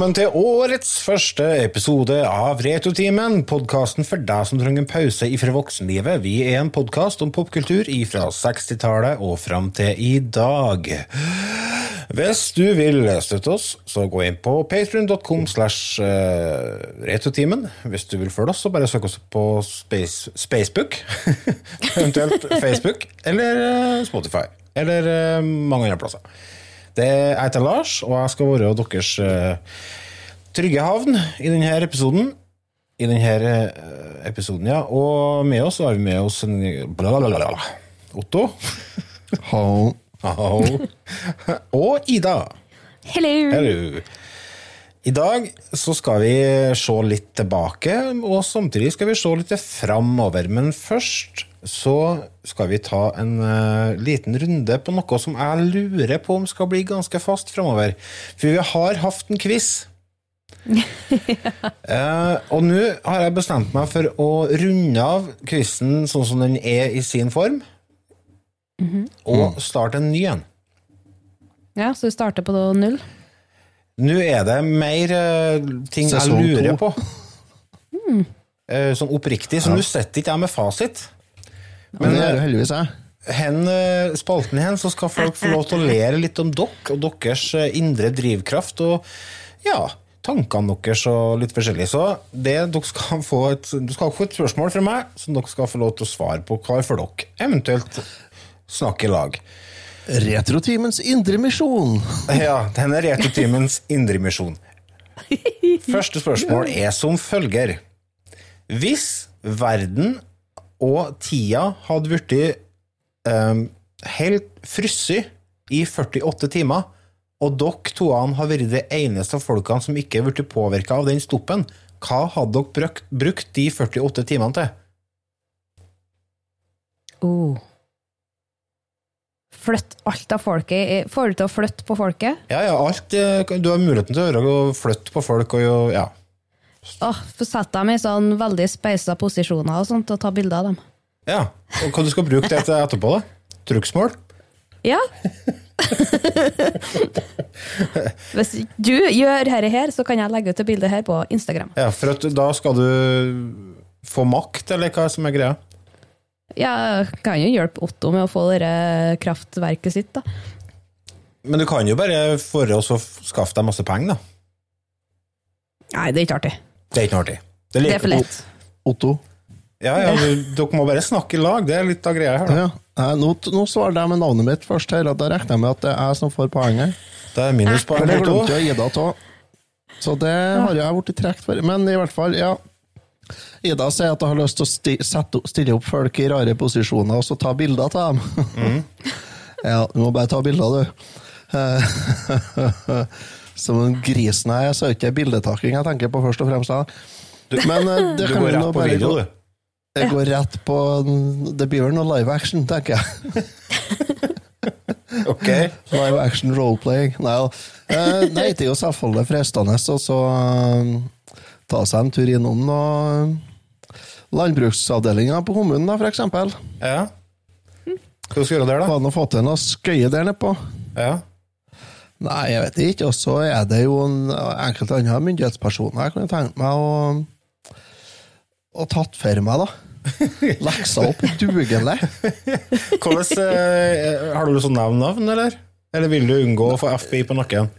Velkommen til årets første episode av Retrotimen, podkasten for deg som trenger en pause ifra voksenlivet. Vi er en podkast om popkultur fra 60-tallet og fram til i dag. Hvis du vil støtte oss, så gå inn på patrion.com slash eh, retrotimen. Hvis du vil følge oss, så bare søk oss på Space, Spacebook, eventuelt Facebook, eller eh, Spotify, eller eh, mange andre plasser. Det er jeg heter Lars, og jeg skal være deres eh, trygge havn i denne episoden. I denne eh, episoden, ja. Og med oss har vi med oss en blablabla. Otto. Hallo. Hallo. Og Ida. Hello! Hello. I dag så skal vi se litt tilbake, og samtidig skal vi se litt framover. Men først så skal vi ta en uh, liten runde på noe som jeg lurer på om skal bli ganske fast framover. For vi har hatt en quiz. Eh, og nå har jeg bestemt meg for å runde av quizen sånn som den er i sin form, og starte en ny en. Ja, så du starter på null? Nå er det mer uh, ting Sesong jeg lurer to. på. Eh, sånn oppriktig. Så nå sitter ikke jeg med fasit. Men det eh, er jo heldigvis jeg. hen, eh, spalten hen så skal folk få lov til å lære litt om dere og deres eh, indre drivkraft og ja, tankene deres og litt forskjellig. Så det dere skal få et, du skal få et spørsmål fra meg som dere skal få lov til å svare på hver for dere. Eventuelt snakke i lag. Retrotimens indre misjon. Ja, den er Retrotimens indremisjon. Første spørsmål er som følger. Hvis verden og tida hadde blitt um, helt frosset i 48 timer, og dere to har vært de eneste folkene som ikke er blitt påvirka av den stoppen, hva hadde dere brukt, brukt de 48 timene til? Oh. Flytt alt av folket. Får du til å flytte på folket? Ja, ja, alt eh, Du har muligheten til å gjøre flytte på folk og jo, ja. Åh, Få sette dem i sånn veldig speisa posisjoner og sånt, og ta bilder av dem. ja. Og hva du skal bruke det til etterpå, da? Trugsmål? Ja! Hvis du gjør dette her, så kan jeg legge ut et bilde her på Instagram. Ja, for da skal du få makt, eller hva som er greia? Jeg kan jo hjelpe Otto med å få det kraftverket sitt, da. Men du kan jo bare for å skaffe deg masse penger, da. Nei, det er ikke artig. Det er ikke noe artig. Det er for lett. Otto. Ja, ja, du, dere må bare snakke i lag. Det er litt av greia her. da. Ja. eh, Nå, nå svarer jeg med navnet mitt først her, da regner jeg med at det er jeg som får poenget. Det er minuspoeng. Det her, ta. Så det har jeg blitt trukket for. Men i hvert fall, ja. Ida sier at hun har lyst til å sti, sette, stille opp folk i rare posisjoner og så ta bilder av dem. ja, du må bare ta bilder, du. Som en grisen jeg er, så er det ikke bildetaking jeg tenker på først og fremst. da. Men eh, det Du kan går rett på video, du. Jeg går rett på Det blir vel noe live action, tenker jeg. Ok. Live action role-playing. Nei, da. Eh, nei, det er jo selvfølgelig fristende å så, eh, ta seg en tur innom noe landbruksavdelinga på kommunen, da, for eksempel. Ja. Hva skal du gjøre der, da? Få an å få til noe skøye der nede på. Ja. Nei, jeg vet ikke. Og så er det jo en, enkelte andre myndighetspersoner jeg kunne tenkt meg å å tatt for meg, da. Leksa opp dugelig. Hvordan, eh, har du sånn navn-navn, eller? Eller vil du unngå å få FBI på nakken?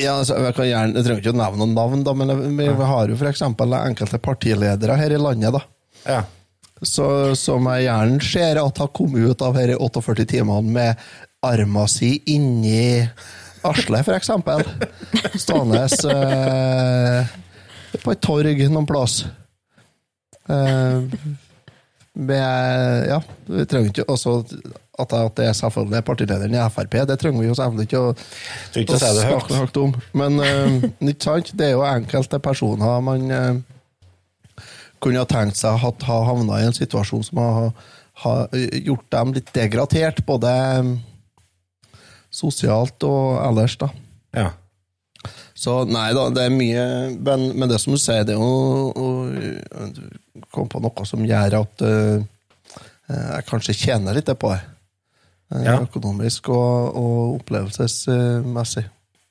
Ja, altså, jeg, kan gjerne, jeg trenger ikke å nevne noen navn, da, men vi, vi har jo f.eks. enkelte partiledere her i landet da, Ja. så, som jeg gjerne ser at har kommet ut av disse 48 timene med arma si inni Asle, f.eks. Stående eh, på et torg noen plass. Eh, med Ja, vi trenger ikke også at at det er selvfølgelig er partilederen i Frp, det trenger vi jo selvfølgelig ikke å, ikke å det snakke høyt om. Men eh, ikke sant? det er jo enkelte personer man eh, kunne ha tenkt seg at ha havna i en situasjon som har, har gjort dem litt degradert, både sosialt og ellers, da. Ja. Så nei da, det er mye Men, men det som du sier, det er jo å komme på noe som gjør at uh, jeg kanskje tjener litt på det. Uh, Ja. Økonomisk og, og opplevelsesmessig.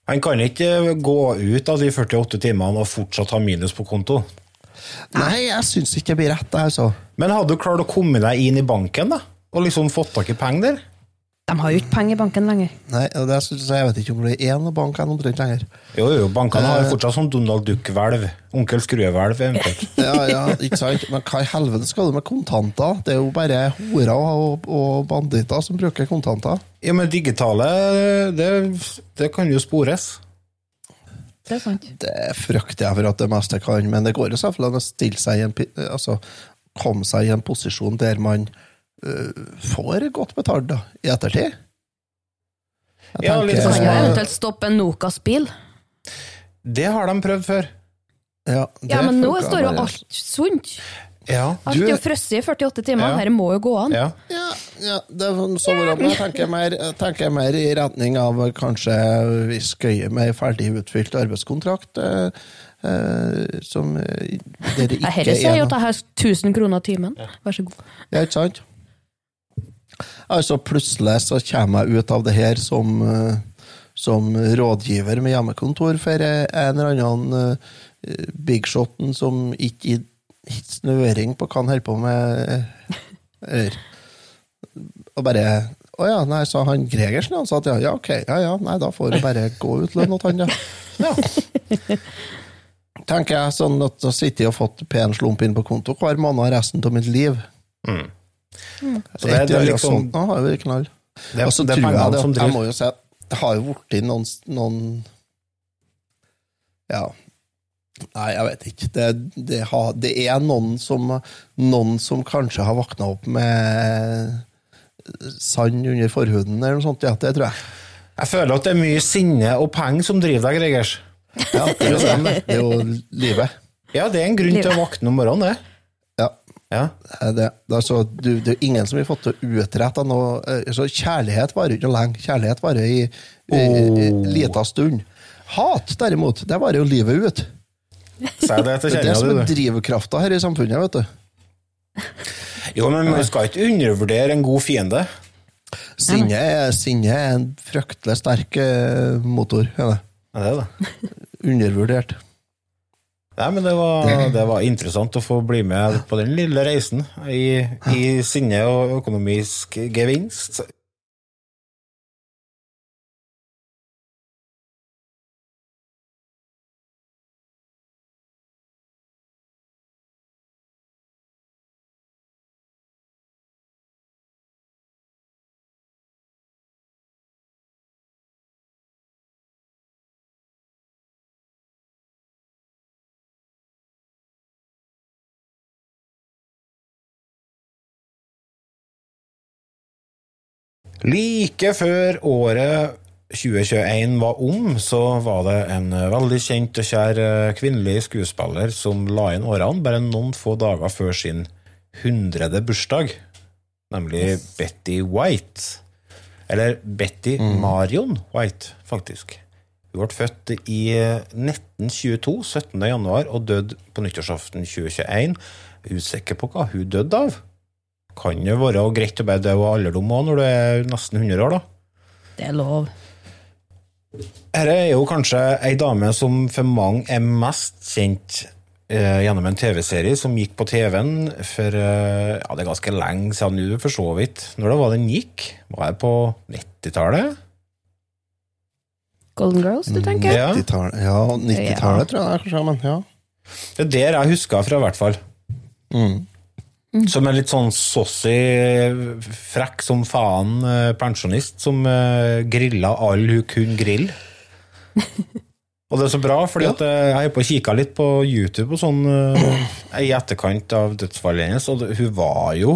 Han kan ikke gå ut av de 48 timene og fortsatt ha minus på konto. Nei, jeg syns ikke det blir rett, altså. Men hadde du klart å komme deg inn i banken, da? Og liksom fått tak i penger der? De har jo ikke penger i banken lenger. Nei, og det synes jeg, jeg vet ikke om det er én bank enn omtrent lenger. Jo, jo, bankene har jo fortsatt sånn Donald Duck-hvelv. Onkel Skrue-hvelv, eventuelt. Ja, ja, ikke sant? Men hva i helvete skal du med kontanter? Det er jo bare horer og, og banditter som bruker kontanter. Ja, men digitale, det, det kan jo spores. Det er sant. Det frykter jeg for at det meste kan, men det går jo selvfølgelig an å stille seg i en, altså, komme seg i en posisjon der man får godt betalt da, i ettertid. Jeg Ja, Kan sånn- jo eventuelt stoppe en Nokas-bil. Det har de prøvd før. ja, Ja, men nå står jo alt sunt. Ja. Alt er jo frosset i 48 timer. Ja. Dette må jo gå an. ja. Ja, ja, det er så bra, men jeg tenker mer, jeg tenker mer i retning av kanskje vi skøyer med ferdig utfylt arbeidskontrakt, eh, eh, som eh, der det Jeg ikke sier er jo at jeg har 1000 kroner timen. Vær så god. Ja, ikke sant? Altså, plutselig så kommer jeg ut av det her som, eh, som rådgiver med hjemmekontor for en eller annen eh, bigshoten som ikke gir snøring på hva han holder på med. eh, Og bare Å ja, nei, sa han Gregersen, han sa at ja, ja, ok, ja ja, nei, da får du bare gå ut lønn til han, ja. ja. Tenker jeg sånn at da sitter jeg og fått pen slump inn på konto hver måned resten av mitt liv. Så det, det er liksom sånn, har vi knall. det, Og det er jeg pengene det, som jeg må jo si at det har jo blitt noen, noen Ja. Nei, jeg vet ikke. Det, det, har, det er noen som, noen som kanskje har våkna opp med sand under forhuden, eller noe sånt. Ja, det tror jeg. Jeg føler at det er mye sinne og penger som driver deg, Gregers. Ja, det er jo det. Det er jo livet. Ja, det er en grunn til å våkne om morgenen, det. Ja. Ja. Det er det. Det er, så, du, det er ingen som har fått til å utrette noe eh, så Kjærlighet varer ikke lenge. Kjærlighet varer i, i, i, i lita stund. Hat, derimot, det varer jo livet ut. Si det til Det er det som kjerringa er drivkrafta her i samfunnet, vet du. Jo, men man skal ikke undervurdere en god fiende. Sinne er, sinne er en fryktelig sterk eh, motor. Er det. Ja, det er det. Undervurdert. Nei, men det var, det var interessant å få bli med på den lille reisen i, i sinne og økonomisk gevinst. Like før året 2021 var om, så var det en veldig kjent og kjær eh, kvinnelig skuespiller som la inn årene bare noen få dager før sin hundrede bursdag, nemlig Betty White. Eller Betty Marion White, faktisk. Hun ble født i eh, 1922, 17. januar, og døde på nyttårsaften 2021. Usikker på hva hun døde av. Kan jo være greit å bare dø av alderdom òg, når du er nesten 100 år, da. Det er lov. Dette er jo kanskje ei dame som for mange er mest kjent eh, gjennom en TV-serie som gikk på TV-en for eh, ja, det er ganske lenge siden nå, for så vidt. Når det var den gikk? Var det på 90-tallet? Golden Girls, du tenker? Ja. 90-tallet, ja, 90-tallet tror jeg det er, kanskje. Men ja. Det er der jeg husker fra, i hvert fall. Mm. Som en litt sånn saucy, frekk som faen eh, pensjonist som uh, grilla all hun kunne grille. Og det er så bra, fordi at eh, jeg har på kikka litt på YouTube og sånn eh, i etterkant av dødsfallet hennes, og det, hun var jo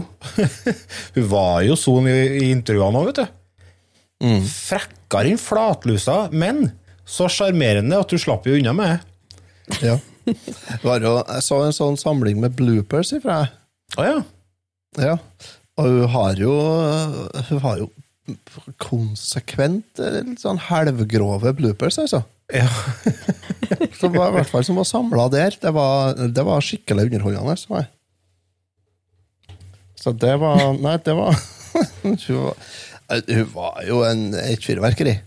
Hun var jo sånn i, i intervjuene òg, vet du. Frekkere enn flatlusa, men så sjarmerende at du slapp jo unna med det. Ja. Jeg så en sånn samling med bloopers ifra deg. Å ja. Ja. Og hun har jo Hun har jo konsekvent eh, litt sånn halvgrove bloopers, altså. ja. Så det var i hvert fall som var samla der. Det var, det var skikkelig underholdende. Så, så det var Nei, det var Hun var, hun var jo en, et fyrverkeri.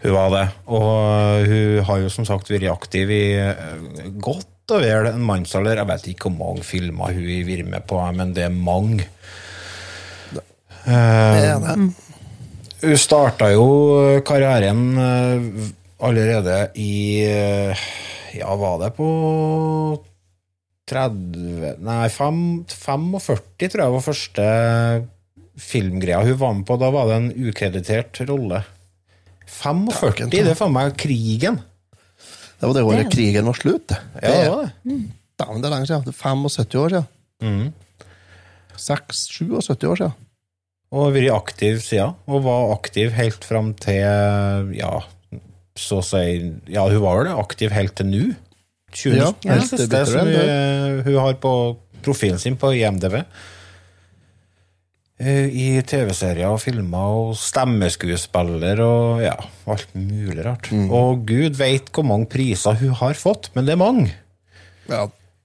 Hun var det. Og hun har jo som sagt vært aktiv i eh, godt og vel en mannsalder. Jeg vet ikke hvor mange filmer hun har vært med på, men det er mange. Det er det. Hun starta jo karrieren eh, allerede i eh, Ja, var det på 30 Nei, fem- 45, tror jeg var første filmgreia hun var med på. Da var det en ukreditert rolle. 45, det er faen meg krigen. Det var det året krigen var slutt. det. Ja, det var det. Dæven, det er lenge siden. Det er 75 år siden. Mm. 6-77 år siden. Og har vært aktiv siden, og var aktiv helt fram til ja, så å si Ja, hun var vel aktiv helt til nå. 2019 Ja, er det helt til som hun, hun har på profilen sin på IMDv. Eh, I TV-serier og filmer og stemmeskuespiller og ja, alt mulig rart. Mm. Og gud veit hvor mange priser hun har fått, men det er mange. Ja,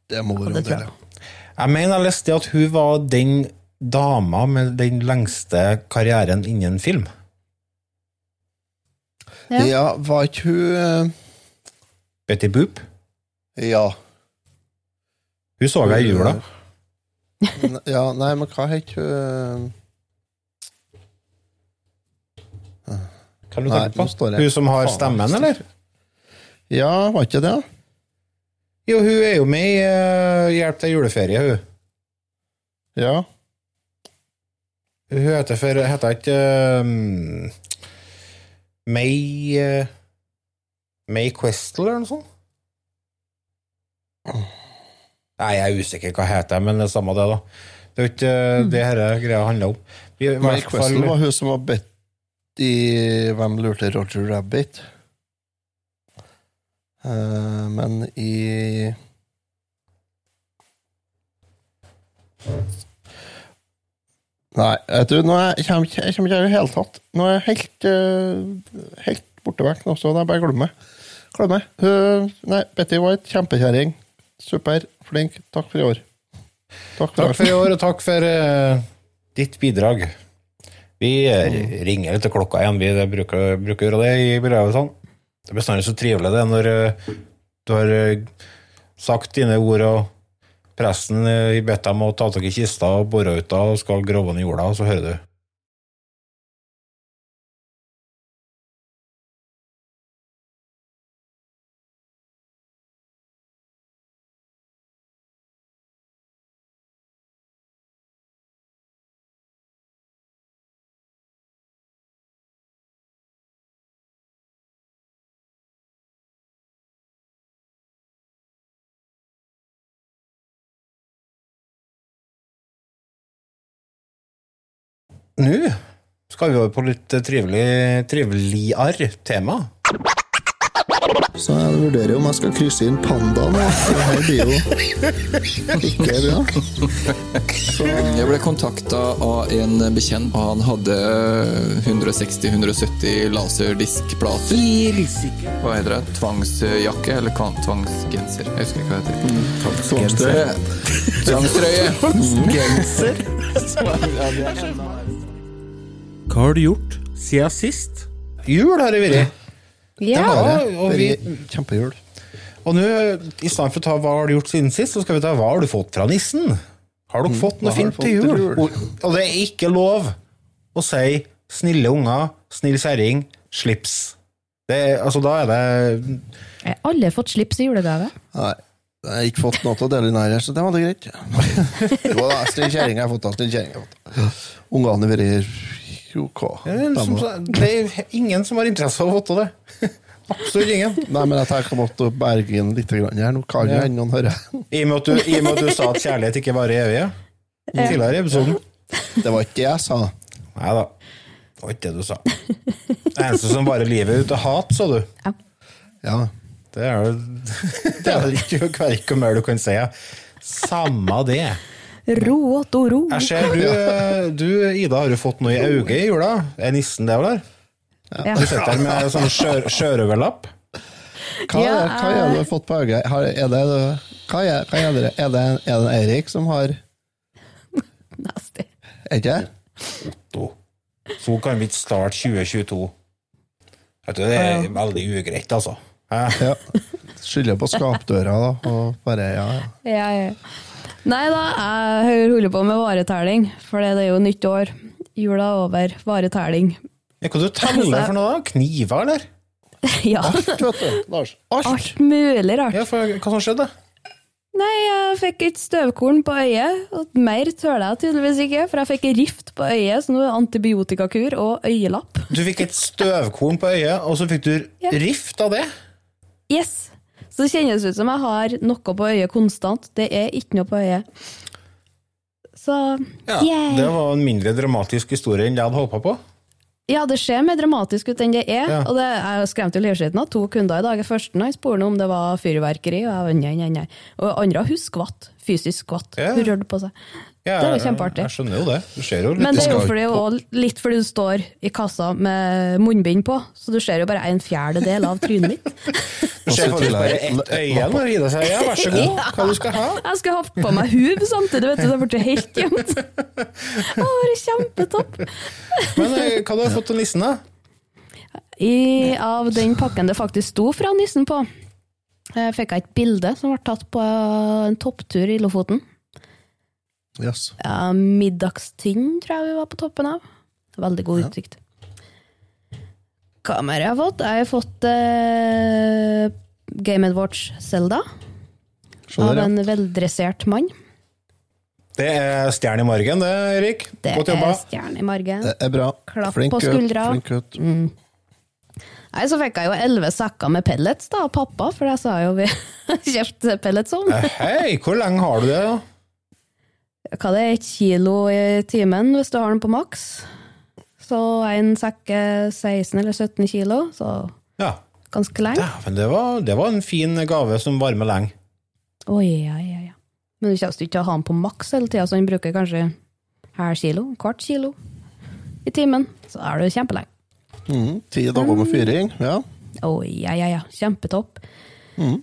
det må være det jeg. det. Jeg mener jeg leste at hun var den dama med den lengste karrieren innen film. Ja. Ja, var ikke hun Betty Boop. eh, Ja. Hun så jeg i jula. Ja, nei, men hva het hun er du Nei, tenker på? Hun som har stemmen, eller? Ja, var ikke det? Jo, hun er jo med i uh, Hjelp til juleferie, hun. Ja. Hun heter for Heter ikke um, May uh, May Questel, eller noe sånt? Nei, jeg er usikker hva heter, men det er samme det, da. Det er jo ikke eh, det dette greia handler om. Vi, i May Questel var hun som var bedt i Hvem lurte Roger Rabbit? Uh, men i Nei, vet du, nå er, jeg kommer ikke jeg kommer ikke i det hele tatt. Nå er jeg helt, uh, helt borte vekk nå, så er bare glemmer. glemme meg. Glem meg. Hun- nei, Betty White, kjempekjerring. Super, flink. Takk for i år. Takk for, Takk for i år, og takk for uh, ditt bidrag. Vi mm. ringer litt til klokka igjen, vi det bruker, bruker å gjøre det i begravelsene. Det er bestandig så trivelig det når uh, du har uh, sagt dine ord, og presten uh, bedt dem å ta tak i kista og bore ut og skal grave den i jorda, og så hører du. Nå skal vi over på litt eh, trivelig, triveligere tema. Så jeg vurderer om jeg skal krysse inn pandaen. da. Det her blir jo ikke bra. Jeg ble kontakta av en bekjent, og han hadde 160-170 laserdiskplater. Hva heter det? Tvangsjakke eller tvangsgenser? Jeg husker ikke hva det heter. Tvangstrøye. Tvangstrøye! Hva har du gjort siden sist? Jul har det vært. Ja. Ja, og vi, Kjempejul. Og nå, i stedet for å ta hva har du gjort siden sist, så skal vi ta hva har du fått fra nissen? Har du fått noe fint til fått til jul? Og, og det er ikke lov å si snille unger, snill kjerring, slips. Det, altså, da er det har alle fått slips i julegave. Nei, jeg har ikke fått noe til å dele inn her, så det var det greit. Jo da, snill kjerring har jeg fått. da, Snill kjerring har jeg fått. Ungene har vært jo hva? det er, som, det er ingen som har interesse av å til det. Absolutt ingen. Nei, men jeg tenker jeg måtte berge inn litt grann her. Nå kan jo hende noen hører. I og med at du, med at du sa at kjærlighet ikke varer evig, ja. tidligere i episoden. Det var ikke det jeg sa. Nei da. Det var ikke det du sa. Det eneste som varer livet ut, er hat, sa du. Ja. Det er det ikke hver ikke mer du kan si. Samme det. Ro, Otto, ro. Jeg ser du, du, Ida, har du fått noe i øyet i jula. Er nissen det, eller? Ja. Du sitter der med sånn sjør- sjørøverlapp. Hva, Ja, er, hva er det du har fått på øyet? Har, er det, hva er, hva er det? Er det, er det en Eirik som har Nasty. Er ikke det? Otto. Så kan vi ikke starte 2022. Vet du, det er veldig ugreit, altså. Ja. Skylder på skapdøra, da. Og bare, ja, ja. Ja, ja. Nei da, jeg holder på med varetelling, for det er jo nytt år. Jula er over. Varetelling. Ja, Hva du teller for noe, da? Kniver, eller? Ja. Alt, vet du, Lars. Alt. Alt mulig rart. Ja, for Hva som skjedde? Nei, jeg fikk et støvkorn på øyet, og mer tøler jeg tydeligvis ikke, for jeg fikk en rift på øyet, så nå er det antibiotikakur og øyelapp. Du fikk et støvkorn på øyet, og så fikk du rift av det? Yes! Så det kjennes ut som jeg har noe på øyet konstant. Det er ikke noe på øyet. Så Ja. Det var en mindre dramatisk historie enn jeg hadde håpa på. Ja, det ser mer dramatisk ut enn det er. Ja. Og det, jeg skremte jo livskiten av to kunder i dag. Første han spurte om det var fyrverkeri, og jeg nei, nei, nei. Og andre hun skvatt. Fysisk skvatt. Ja. Hun rørte på seg. Ja, Det er jo kjempeartig. Jeg skjønner jo det. Du ser jo litt Men det er jo fordi, og litt fordi du står i kassa med munnbind på, så du ser jo bare en fjerdedel av trynet mitt. Du ser faktisk bare ett øye når Ida sier ja, vær så god, hva du skal ha. Jeg skulle hatt på meg huv samtidig, vet du, det ble helt gjemt. Å, det var kjempetopp. Men eh, hva du har fått av nissen, da? I, av den pakken det faktisk sto fra nissen på, eh, fikk jeg et bilde som ble tatt på en topptur i Lofoten. Yes. Ja, middagstinn tror jeg vi var på toppen av. Veldig god utsikt. Hva mer jeg har fått? Jeg har fått uh, Game Watch Zelda Se av en veldressert mann. Det er stjerne i margen, det, Erik. Det Godt jobba. er stjerne i margen. Det er bra. Klapp Flink på skuldra. skuldra. Flink gutt. Nei, Så fikk jeg jo elleve sekker med pellets da, av pappa, for det sa jo vi kjøpte pellets om. Eh, Hei, hvor lenge har du det? da? Hva det er, et kilo i timen hvis du har den på maks. Så en sekk er 16 eller 17 kilo, så Ja, ganske lenge. Dæven, det, var- det var en fin gave som varmer lenge. Oh, ja, ja, ja. Men du kommer ikke til å ha den på maks hele tida, så den bruker kanskje halv kilo, kvart kilo i timen. Så er det kjempelenge. Mm, ti dager med fyring. Ja. Oh, ja, ja, ja. Kjempetopp. Mm,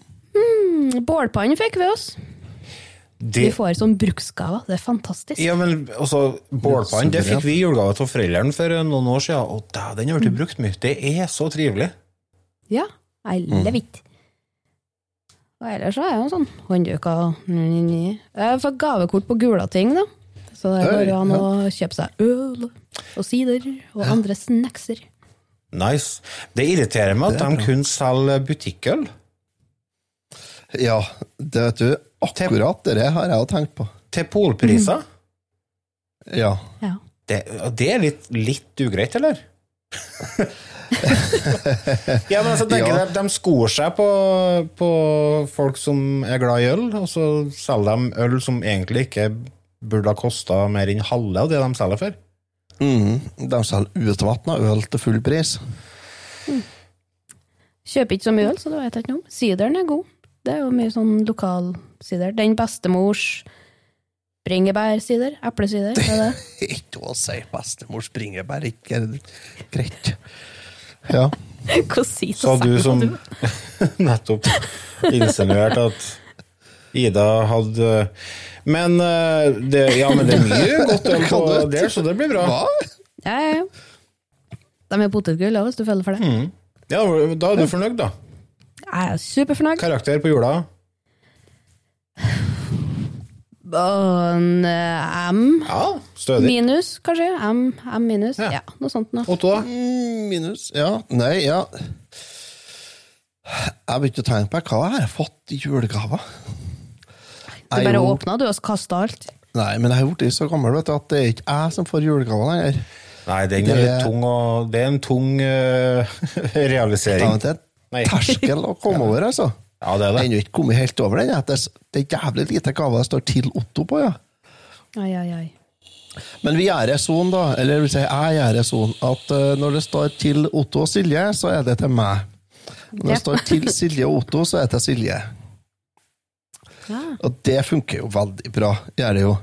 bålpanne fikk vi oss. Vi Det, får sånn bruksgaver. Det er fantastisk. ja, men også Bålpann det fikk vi i julegave av foreldrene for noen år siden, og da, den har blitt brukt mye. Det er så trivelig. Ja, I love it. Og ellers så er jo sånn håndduker. Jeg får gavekort på Gulating, da. Så det går an å kjøpe seg øl og sider og andre snackser. Nice. Det irriterer meg at de kun selger butikkøl. Ja, det vet du. Akkurat det har jeg jo tenkt på. Til polpriser. Ja. Ja. Det, det er litt, litt ugreit, eller? ja, men altså, tenker Ja. de, de skor seg på, på folk som er glad i øl, og så selger de øl som egentlig ikke burde ha kosta mer enn halve av det de selger for. Mm, de selger utvatna øl til full pris. Kjøper ikke så mye øl, så det vet jeg ikke noe om. Sideren er god. Det er jo mye sånn lokal sider. Den bestemors bringebærsider. Eplesider, er det? Ikke å si bestemors bringebær, ikke greit. Ja. Hva sier Så du som nettopp insinuerte at Ida hadde Men eh, det, ja, men det er mye godt øl på der, så det blir bra. Hva? Ja, ja, ja. De er potetgull òg, hvis du føler for det. Mm. Ja, Da er du fornøyd, da. Jeg er superfornøyd. Karakter på jula? En eh, M Ja, stødig. minus, kanskje? M, M minus? Ja. Ja, noe sånt noe. Otto, da? Mm, minus. Ja. Nei, ja. Jeg begynte å tenke på hva jeg har fått i julegaver. Du Jeg er bare jo- åpna, du, og kasta alt. Nei, men jeg har blitt så gammel vet du, at det er ikke jeg som får julegaver lenger. Nei, den er Det- litt tung, og det er en tung eh, Da, realisering. vet du, Nei. terskel å komme over, altså. Ja, det er det. ennå ikke kommet helt over den. Det er- jævlig lite gaver det står 'til Otto' på, ja. Ai, ai, ai. Men vi gjør det sånn, da, eller vil si, jeg gjør det sånn, at eh, når det står 'til Otto og Silje', så er det til meg. Når det står 'til Silje og Otto', så er det til Silje. Ja. Og det funker jo veldig bra, gjør det jo.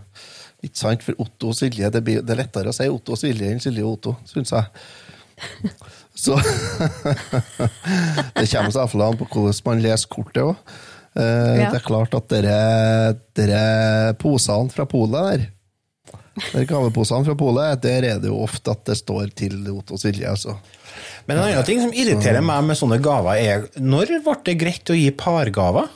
Ikke sant? For Otto og Silje, det, blir, det er lettere å si Otto og Silje enn Silje og Otto, syns jeg. Så Det kommer seg iallfall an på hvordan man leser kortet òg. Ja. Det er klart at dere, dere posene fra polet der der Gaveposene fra polet, der er det jo ofte at det står til Otto og Silje. altså. Men en annen ting som irriterer meg med sånne gaver, er når ble det greit å gi pargaver?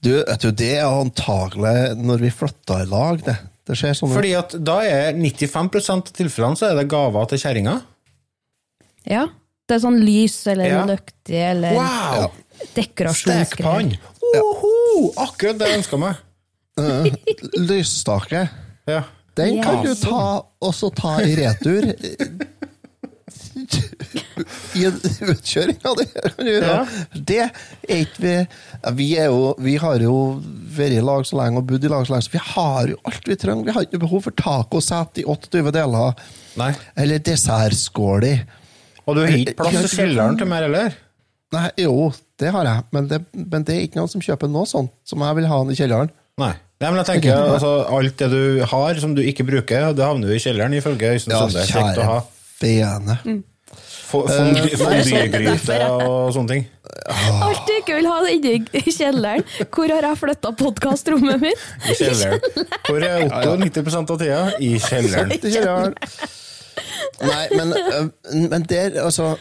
Du, vet du, Det er antagelig når vi flytta i lag, det. Det skjer sånn Fordi at da er 95 av tilfellene så er det gaver til kjerringa. Ja. Det er sånn lys eller Ja. noe nøktig eller Wow! dekorasjonsgreier. Stekpann! Oho! Akkurat det jeg ønska meg. Lysstake. Ja. Den kan du ta, også ta i retur. I en utkjøring av det. er ikke vi vi, er jo, vi har jo vært i lag så lenge og bodd i lag så lenge, så vi har jo alt vi trenger. Vi har ikke behov for tacosett i 28 deler. Nei. Eller dessertskål i. Og du har ikke plass til kjelleren til mer, heller? Nei, jo, det har jeg, men det, men det er ikke noen som kjøper noe sånt som jeg vil ha i kjelleren. Nei. Nei, men jeg tenker altså, Alt det du har som du ikke bruker, det havner jo i kjelleren, ifølge Øystein Ja, Sunde. Kjekt å ha. vene. Fo- Fondygryte og sånne ting. Alt du ikke vil ha inni i kjelleren. Hvor har jeg flytta podkastrommet mitt? I kjelleren. Hvor er Otto 90% av tida? I kjelleren. I kjelleren. Nei, men, men der, altså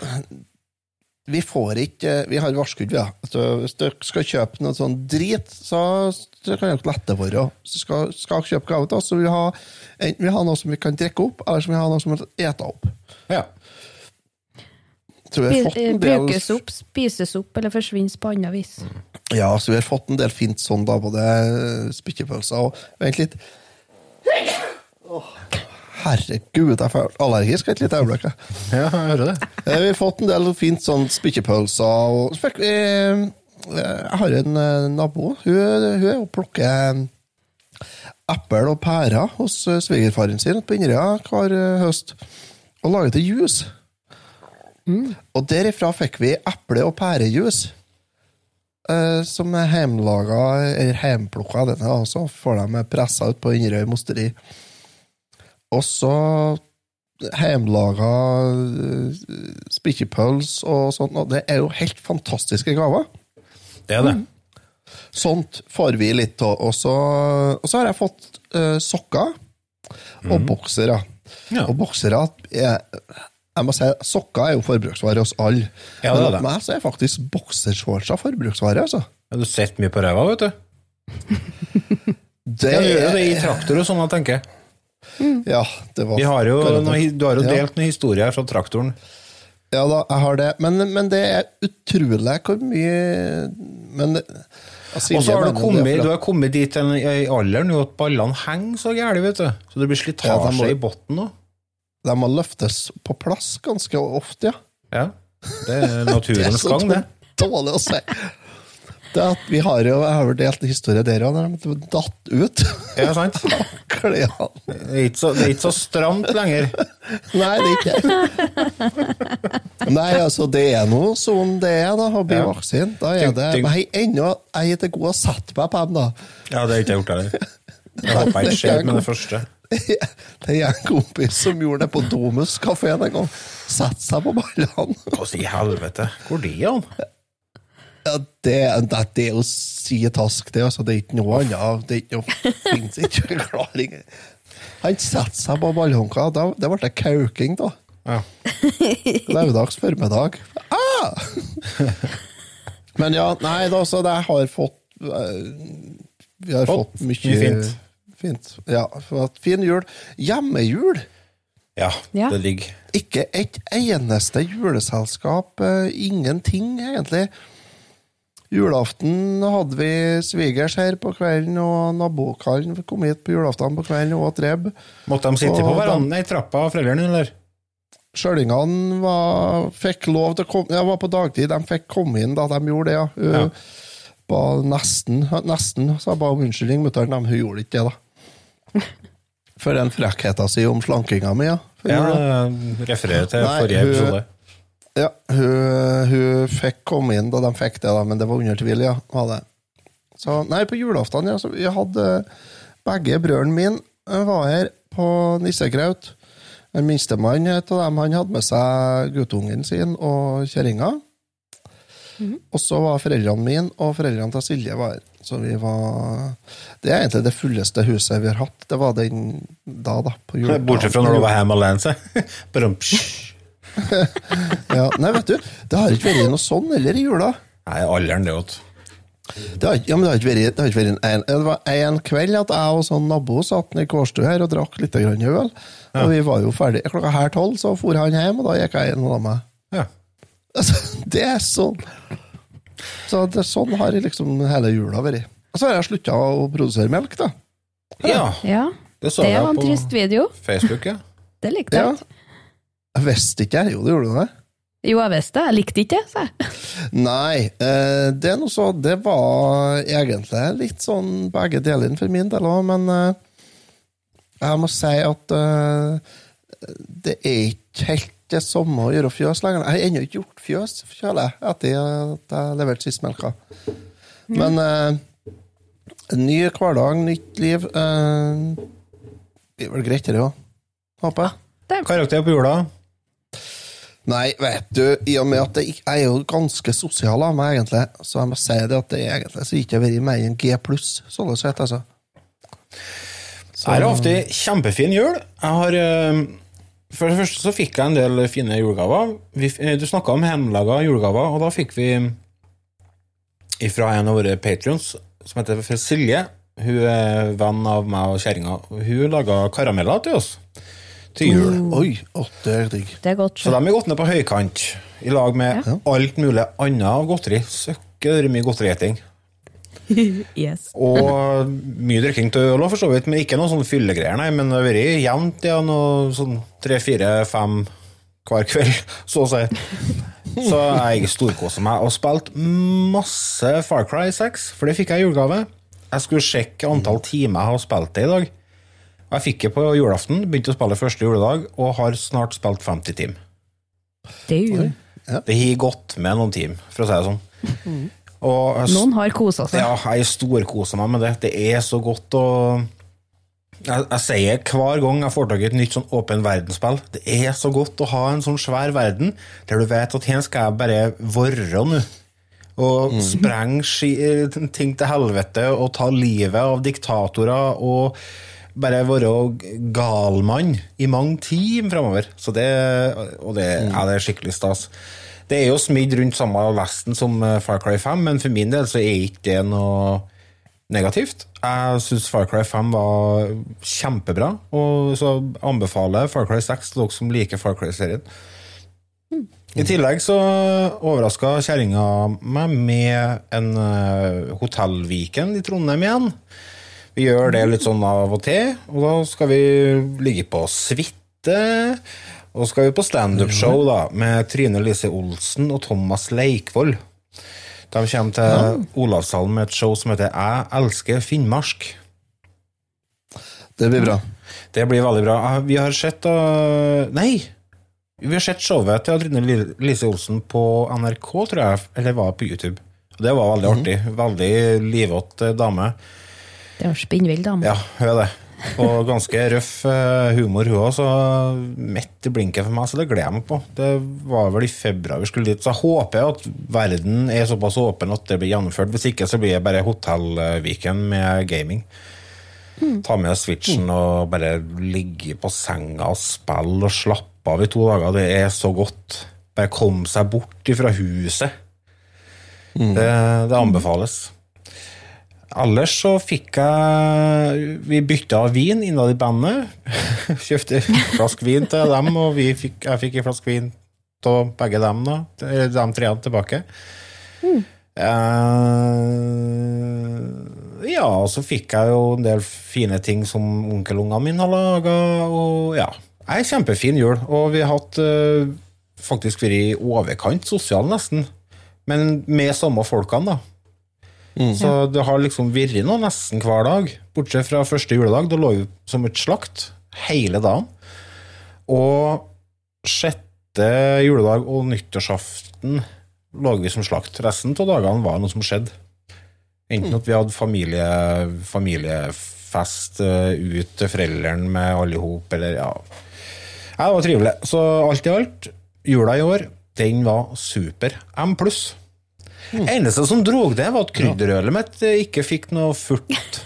Vi får ikke Vi har varskudd, vi. Ja. Altså, hvis dere skal kjøpe noe sånn drit, så, så kan dere lette være. Hvis dere skal, skal kjøpe gave til oss, så vil vi ha enten vi har noe som vi kan drikke opp, eller så vi har noe som vi kan ete opp. Ja. Tror vi har fått en del, Brukes opp, spises opp eller forsvinner på annet vis. ja, så vi har fått en del fint sånn, da, både spyttepølser og Vent litt. Åh, herregud, jeg er allergisk et lite øyeblikk. ja, jeg hører det. Eh, Vi har fått en del fint sånn spyttepølser. Og eh, Jeg har en eh, nabo. Hun, hun er plukker eple og pærer hos svigerfaren sin på Inderøya hver høst. Og lager til juice. Og derifra fikk vi eple- og pærejuice. Uh, som er hjemmelaga, eller hjemplukka, denne, da, så får de pressa ut på Inderøy mosteri. Og så hjemmelaga spikkepøls og sånt, og det er jo helt fantastiske gaver. Det er det. Sånt får vi litt av. Og så, har jeg fått uh, sokker og boksere. Ja. Og boksere er jeg må si, Sokker er jo forbruksvare hos alle. Ja, det er Men hos meg så er faktisk boksershortser forbruksvare. altså. Ja, Du sitter mye på ræva, vet du. Det, Ja, du gjør jo det i traktor og sånn, tenker jeg tenker. Ja, det var Vi har jo garantert. noe, du har jo Ja. delt noen historier fra traktoren. Ja da, jeg har det. Men, men det er utrolig hvor mye Men det- Silje Og så har du kommet, du har kommet dit en- i alderen at ballene henger så gærent, vet du. Så det blir Ja, slitasje de i bunnen òg. De må løftes på plass ganske ofte, ja. Ja. Det er Det er naturens så gang, det. dårlig å si. Det er at vi har jo, Jeg har jo delt en historie der òg, når de datt ut. Ja, sant? Klærne. Det er ikke så, det er ikke så stramt lenger. Nei, det er ikke. Nei, altså, det er nå som det er, da, å bli Ja. voksen. Da er det Men jeg er ennå jeg er til god å sette meg på dem, da. Ja, det har ikke jeg gjort heller. Jeg håper jeg ikke skjer med det første. Det er en kompis som gjorde det på Domus kafé en gang. Sette seg på ballene. Hva i helvete? Hvor er han? Ja, det, det, det er jo sietask, det. Altså, det er ikke noe annet. Det er ikke finnes ikke forklaring. Han setter seg på ballhåndka. Da, det ble det kauking, da. Ja. Lørdags formiddag. Ah! Men ja, nei, da, så det har fått eh, Vi har Fått fått mye, mye fint. fint. Ja, fin jul. Hjemmejul. ja, Ja. det ligger Ikke et eneste juleselskap. eh, Ingenting, egentlig. Julaften hadde vi svigers her på kvelden, og nabokallen kom hit på julaften på kvelden og åt rebb. Måtte de sitte på hverandre i trappa foreldrene, eller? Sjølingene var, fikk lov til å komme Jeg var på dagtid, de fikk komme inn da de gjorde det, ja. Hun Ja. ba nesten, nesten, sa jeg bare unnskyldning, mutter'n, hun gjorde ikke det, da. For den frekkheten sin om slankinga mi, ja. Ja, refererer til Nei, forrige hun- episode. Ja, hun, hun fikk komme inn da de fikk det, da, men det var under tvil, ja. Var det. Så, nei, på julaften, ja, så vi hadde begge brødrene mine eh, var her på nissekraut. Den minstemann av dem, han hadde med seg guttungen sin og kjerringa. Og så var foreldrene mine og foreldrene til Silje var her. Så vi var Det er egentlig det fulleste huset vi har hatt. Det var den da, da. på jul. Bortsett fra når du var hjemme alene, Ja, nei, vet du, det har ikke vært noe sånn heller i jula. Nei, alderen, det, vet. Det har, ja, men det har ikke vært, det har ikke vært en, en, det var en kveld at jeg og sånn nabo satt i kårstue her og drakk litt grann øl. Og vi var jo ferdig klokka her tolv, så for han hjem, og da gikk jeg inn og la meg. Ja. Altså, det er sånn. Så det, sånn har liksom hele jula vært. Og så har jeg slutta å produsere melk, da. ja, Ja, det så det jeg var en trist video. Facebook, ja. Det likte jeg. Ja. Jeg. Visste ikke, jeg. Jo, det gjorde du det. Jo, jeg visste det. Jeg likte ikke det, sa jeg. Nei, eh, det er noe så Det var egentlig litt sånn begge deler for min del òg, men eh, jeg må si at eh, det er ikke helt det samme å gjøre fjøs lenger. Jeg har ennå ikke gjort fjøs jeg, etter at jeg leverte sist melka. Men mm. en ny hverdag, nytt liv Det blir vel greit, det òg. Håper jeg. Karakter på jula. Nei, vet du, i og med at jeg, jeg er jo ganske sosial av meg, egentlig, så jeg må si det at det er egentlig så ikke har vært mer enn G pluss, sånn sett, altså. Jeg har hatt ei kjempefin jul. Jeg har eh, For det første så fikk jeg en del fine julegaver. Eh, du snakka om hjemmelaga julegaver, og da fikk vi fra en av våre patrions, som heter Silje. Hun er venn av meg og kjerringa. Hun laga karameller til oss til jul. Oi, å, det er digg. Det er godt. Så de er gått ned på høykant, i lag med alt mulig annet av godteri. Søkker mye godterieting. Yes. Og mye drikking til øl òg, for så vidt, men ikke noe sånn fyllegreier, nei. Men det har vært jevnt, ja, noe sånn tre, fire, fem hver kveld, så å si. Så jeg storkosa meg og spilte masse Far Cry 6, for det fikk jeg i julegave. Jeg skulle sjekke antall timer jeg har spilt det i dag. Og jeg fikk det på julaften, begynte å spille første juledag, og har snart spilt 50 timer. Det er jo Det har gått med noen timer, for å si det sånn. Og jeg Noen har kosa seg. ja, jeg storkoser meg med det. Det er så godt å jeg, jeg sier hver gang jeg får tak i et nytt sånn åpen verdensspill, det er så godt å ha en sånn svær verden der du vet at her skal jeg bare være nå. Og sprenge ting til helvete og ta livet av diktatorer og bare være galmann i mange timer framover. Så det, og det, ja, det er skikkelig stas. Det er jo smidd rundt samme vesten som eh, Far Cry 5, men for min del så er ikke det noe negativt. Jeg syns Far Cry 5 var kjempebra, og så anbefaler jeg Far Cry 6 til dere som liker Far Cry-serien. I tillegg så overraska kjerringa meg med en uh, hotellviken i Trondheim igjen. Vi gjør det litt sånn av og til, og da skal vi ligge på suite. Og så skal vi på standup-show da, med Trine Lise Olsen og Thomas Leikvoll. De kommer til Olavshallen med et show som heter Jeg elsker Finnmark. Det blir bra. Det blir veldig bra. Ah, Vi har sett uh, Nei! Vi har sett showet til Trine Lise Olsen på NRK, tror jeg. Eller var det på YouTube. Det var veldig artig. Veldig livåt eh, dame. Det er en spinnvill dame. Ja, hun er det. Og ganske røff eh, humor, hun òg. Så midt i blinken for meg, så det gleder jeg meg på. Det var vel i februar vi skulle dit. Så jeg håper at verden er såpass åpen at det blir gjennomført. Hvis ikke så blir det bare Hotellviken med gaming. Ta med switchen og bare ligge på senga og spille og slappe av i to dager. Det er så godt. Bare komme seg bort fra huset. Det, det anbefales. Ellers så fikk jeg Vi bytta vin innad i bandet. Kjøpte en flaske vin til dem, og fikk, jeg fikk en flaske vin av begge dem, da. De treene tilbake. Eh, ja, og så fikk jeg jo en del fine ting som onkelungene mine har laga, og ja. Ei kjempefin jul, og vi har hatt uh, faktisk vært i overkant sosial nesten. Men med samme folkene, da. Så det har liksom vært noe nesten hver dag. Bortsett fra første juledag, da lå vi som et slakt hele dagen. Og sjette juledag og nyttårsaften lå vi som slakt. Resten av dagene var noe som skjedde. Enten at vi hadde familie, familiefest eh, ut til foreldrene med alle i hop, eller ja. ja. Det var trivelig. Så alt i alt, jula i år, den var super. M pluss. Eneste som drog det, var at krydderølet mitt eh, ikke fikk noe furt.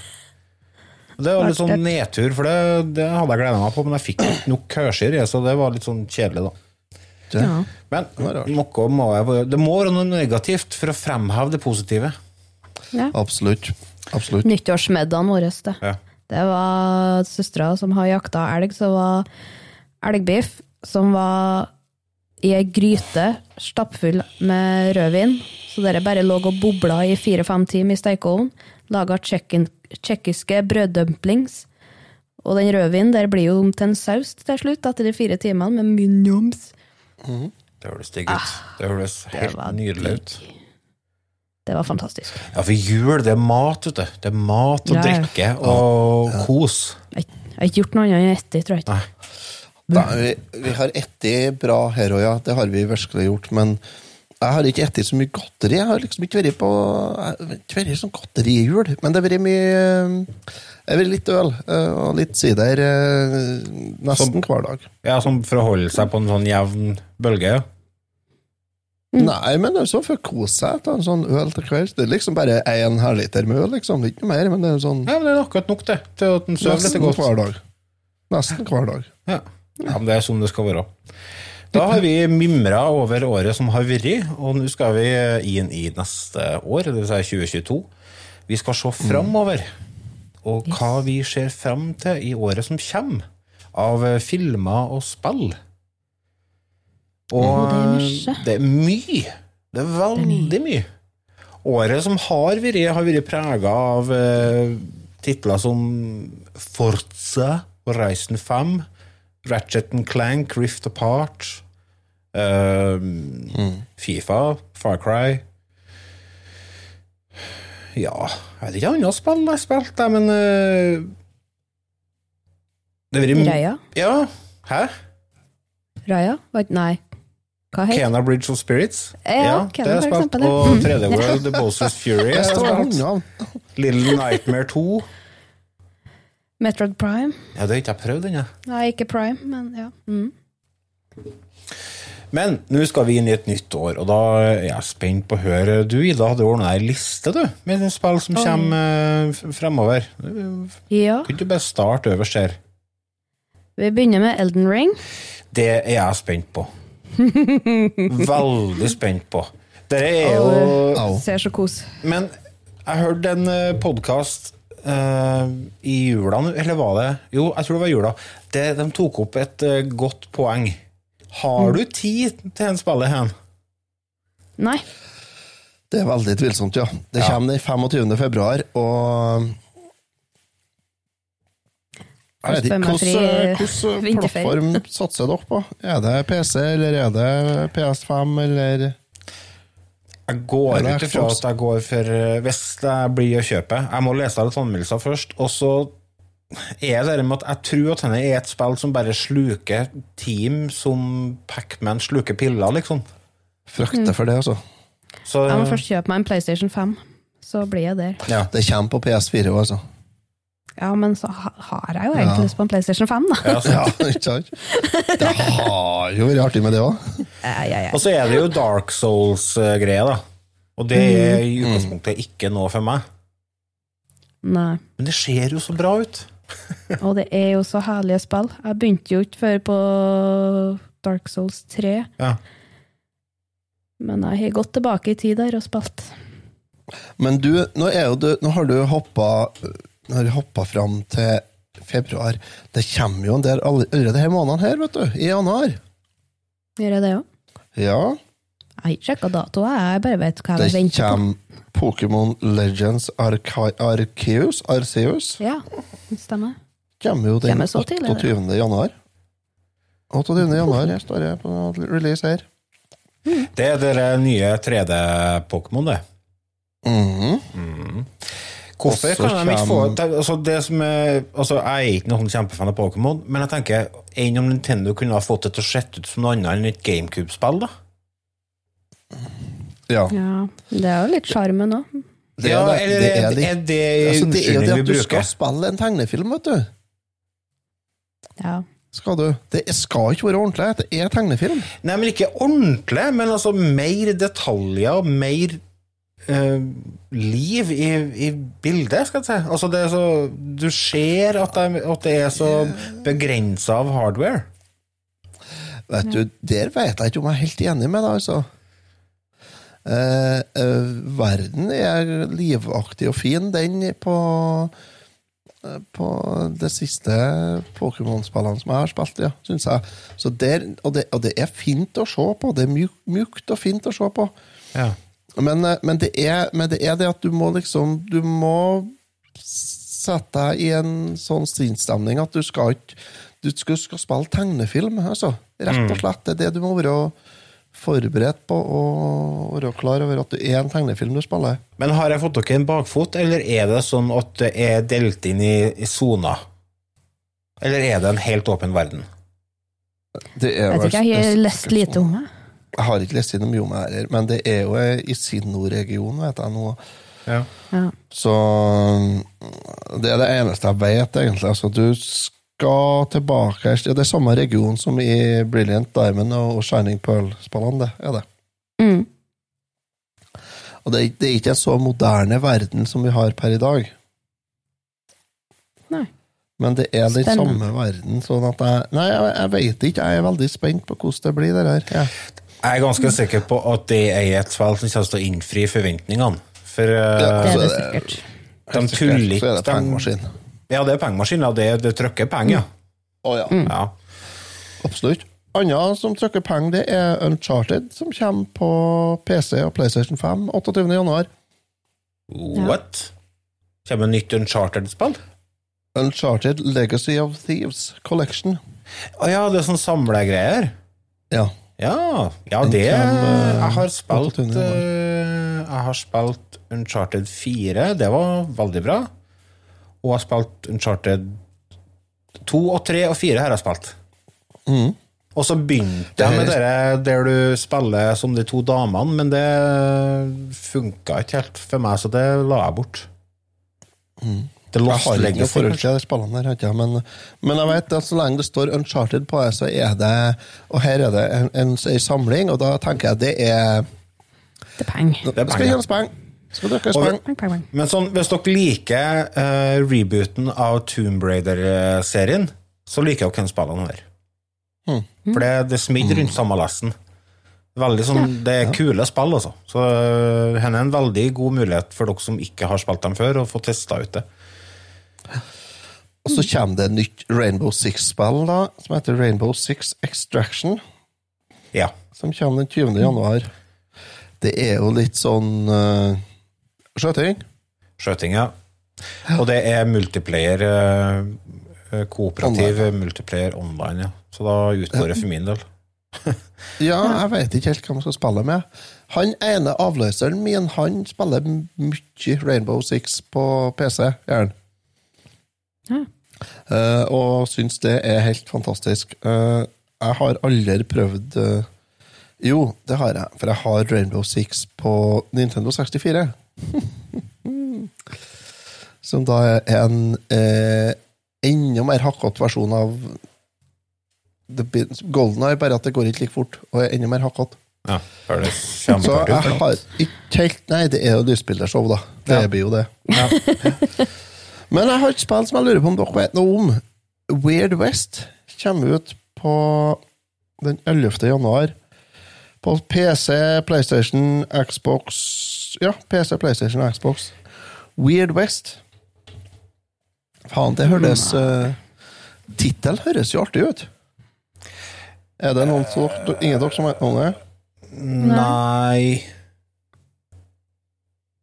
Det var litt sånn nedtur, for det, det hadde jeg gleda meg på, men jeg fikk ikke nok kørsyr så det var litt sånn kjedelig, da. Ja. Men noe må jeg, det må være noe negativt for å fremheve det positive. Ja. Absolutt. Absolutt. Nyttårsmiddagen vår, det. Ja. Det var søstera som har jakta elg, så var elgbiff som var i ei gryte stappfull med rødvin. Så dere bare lå og bobla i fire-fem timer i stekeovnen. Laga tsjekkiske brøddumplings. Og den rødvinen der blir jo om til en saus til slutt, etter de fire timene, med mye Mm. Det høres digg ut. det høres helt Det nydelig ut. Det var fantastisk. Ja, for jul, det er mat, vet du. Det er mat og Ja, ja. drikke og kos. Jeg jeg har ikke gjort noe annet enn etter, tror jeg ikke. Da, vi, vi har etter bra her òg, ja. Det har vi virkelig gjort. Men jeg har ikke spist så mye godteri. Jeg har liksom ikke vært på jeg ikke vært sånn godterihjul. Men det har vært mye Det har vært litt øl eh, og litt sider nesten nesten hver dag. Ja, Som for å holde seg på en sånn jevn bølge. ja. Nei, men det er sånn for å kose seg. Ta en sånn øl til kvelds. Det er liksom bare én halvliter med øl, liksom. Det er ikke noe mer, men det er sånn Ja, men Det er akkurat nok, det. Til at den sover litt nesten hver dag. Nesten hver dag. Ja. ja, men det er sånn det skal være. Da har vi mimra over året som har vært, og nå skal vi inn i neste år, det vil si 2022. Vi skal se framover, og hva vi ser fram til i året som kommer, av filmer og spill. Og det er mye. det er mye. Det er veldig mye. Året som har vært, har vært prega av eh, titler som Forza, Horizon 5, Ratchet and Clank, Rift Apart, eh, Fifa, Far Cry Ja, jeg vet ikke andre spill jeg har spilt, jeg, men uh, Det blir Raya? Ja. Hæ? Raya? Nei. Hva het Kena Bridge of Spirits. Ja, det Kena har jeg for spilt. Og 3D World, The Bowsers Fury. Little Nightmare 2. Metroid Prime? Ja, det har ikke jeg prøvd ennå. Nei, ikke Prime, men ja. Mm. Men nå skal vi inn i et nytt år, og da er jeg spent på å høre Du, Ida, hadde ordna ei liste, du, med spill som kommer eh, fremover. Ja. Kunne du bare starte øverst her? Vi begynner med Elden Ring. Det er jeg spent på. Veldig spent på. Dere er jo oh, Ser så kos. Men jeg hørte en podkast i jula, nå, eller var det Jo, jeg tror det var jula. Det, de tok opp et uh, godt poeng. Har du tid til en spiller hen? Nei. Det er veldig tvilsomt, ja. Det Ja. kommer den 25. februar, og Jeg vet ikke, Hvilken hvilken plattform satser dere på? Er det PC, eller er det PS5, eller Jeg går Ja, er ut ifra at jeg går for eh, Hvis jeg blir å kjøpe Jeg må lese litt anmeldelser først, og så er det det med at jeg tror at denne er et spill som bare sluker team som Pacman sluker piller, liksom. Frykter for det, altså. Så Jeg må først kjøpe meg en PlayStation 5, så blir jeg der. ja. Det kommer på PS4 òg, altså. Ja, men så har jeg jo egentlig lyst på en PlayStation 5, da. Ja, så. Ja, ikke sant? Det har jo vært artig med det òg. Ja, ja, ja. Og så er det jo Dark Souls-greia, da. Og det er i utgangspunktet ikke noe for meg. Nei. Men det ser jo så bra ut. Og det er jo så herlige spill. Jeg begynte jo ikke før på Dark Souls 3, Ja. men jeg har gått tilbake i tid der og spilt. Men du, nå, er jo du, nå har du hoppa har hoppa fram til februar. Det kommer jo en del allerede denne måneden her, vet du. I januar. Gjør jeg det òg? Ja. Jeg har ikke sjekka datoer, jeg bare vet hva Det jeg venter på. kommer Pokémon Legends Arca Arceus. Arceus Ja, det stemmer. kommer jo den Kommer så tidlig, 28. januar. 28. januar jeg står jeg på release her. Det er dere nye 3D-Pokémon, det. Mhm. Hvorfor kan de ikke få det, altså det som er, altså Jeg er ikke noen kjempefan av Pokémon, men jeg tenker enn om Nintendo kunne ha fått det til å se ut som noe annet enn et GameCube-spill, da? Ja. Ja, det er jo litt sjarmen òg. Det ja, er det. eller Det er er det Altså, det er det at du skal spille en tegnefilm, vet du. Ja. Skal du. Det skal ikke være ordentlig. Det er tegnefilm. Nei, men ikke ordentlig, men altså mer detaljer, mer eh, liv i, i bildet, skal jeg si. Altså, det er så Du ser at det, at det er så begrensa av hardware. Vet du, Der vet jeg ikke om jeg er helt enig med deg, altså. Eh, eh, verden er livaktig og fin, den på eh, på det siste Pokémon-spillene som jeg har spilt, ja, syns jeg. Så der, og, det, og det er fint å se på. Det er mjukt og fint å se på. Ja. Men, eh, men, det er, men det er det at du må liksom Du må sette deg i en sånn sinnsstemning at du skal ikke Du skal, skal spille tegnefilm, altså. Rett og slett. Det er det du må være forberedt på og være klar over at det er en tegnefilm du spiller. Men har jeg fått dere en bakfot, eller er det sånn at det er delt inn i i soner? Eller er det en helt åpen verden? Det er Jeg vet ikke, jeg har lest lite om det. Jeg har ikke lest noe mye om det her, men det er jo i Sinno-regionen, vet jeg nå. Ja. Ja. Så det er det eneste jeg vet, egentlig. Altså, du skal tilbake ja, Det er samme region som i Brilliant Diamond og Shining Pearl-spillene, det er det. Mm. Og det er, det er ikke en så moderne verden som vi har per i dag. Nei. Men det er den Spennende. samme verden, sånn at jeg Nei, jeg, jeg vet ikke. Jeg er veldig spent på hvordan det blir, det her. Ja. Jeg er ganske sikker på at det er et spill som kommer til å innfri forventningene. For eh, Det er det sikkert. de tuller ikke. Så er det pengemaskin. Ja, det er pengemaskin. Ja, det, det trykker penger, ja. Oh, ja. ja. Absolutt. Annet som trykker penger, det er Uncharted, som kommer på PC og PlayStation 5 28. januar. What? Kommer nytt Uncharted-spill? Uncharted Legacy of Thieves Collection. Å ja, det er sånn samlegreier? Ja. Ja, ja det Jeg har spilt 28. januar. eh, Jeg har spilt Uncharted 4, det var veldig bra. Og jeg har spilt Uncharted 2 og 3 og 4 har jeg spilt. Mm. Og så begynte jeg med det der du spiller som de to damene, men det funka ikke helt for meg, så det la jeg bort. The Mhm. Jeg Lost har ikke forhold til de spillene der, ikke men, men jeg vet at så lenge det står Uncharted på det, så er det Og her er det en, en, en samling, og da tenker jeg det er Det er penger. Det Skal tjenes penger. Skal dere Peng, peng, peng. Men sånn, hvis dere liker uh, rebooten av Tomb Raider-serien, så liker dere spillene her. Hmm. For det, det smidd rundt samme lesten. Veldig sånn, Det er kule spill, altså. Så uh, her er en veldig god mulighet for dere som ikke har spilt dem før, å få testa ut det. Og så kommer det et nytt Rainbow Six-spill, da, som heter Rainbow Six Extraction. Ja. som kommer den 20. januar. Det er jo litt sånn uh, skjøting. Skjøting, ja. Og det er multiplayer uh, Kooperativ Kooperativ multiplayer online, ja. Så da utgår det for min del. Ja, jeg vet ikke helt hva man skal spille med. Han ene avløseren min, han spiller mye Rainbow Six på PC, Gjerne. Ja. Eh, og syns det er helt fantastisk. Eh, jeg har aldri prøvd eh, Jo, det har jeg, for jeg har Rainbow Six på Nintendo 64. Som da er en eh, enda mer hakkete versjon av The Golden Eye, bare at det går ikke like fort, og er enda mer hakkete. Ja, Så jeg har ikke helt Nei, det er jo lysbildershow, da. Det Ja. blir jo det. Men jeg har et spill som jeg lurer på om dere vet noe om. Weird West kommer ut på den 11. januar. På PC, PlayStation, Xbox Ja, PC, PlayStation og Xbox. Weird West. Faen, det høres uh, Tittel høres jo artig ut. Er det noen som, ingen av dere som vet noe om det? Nei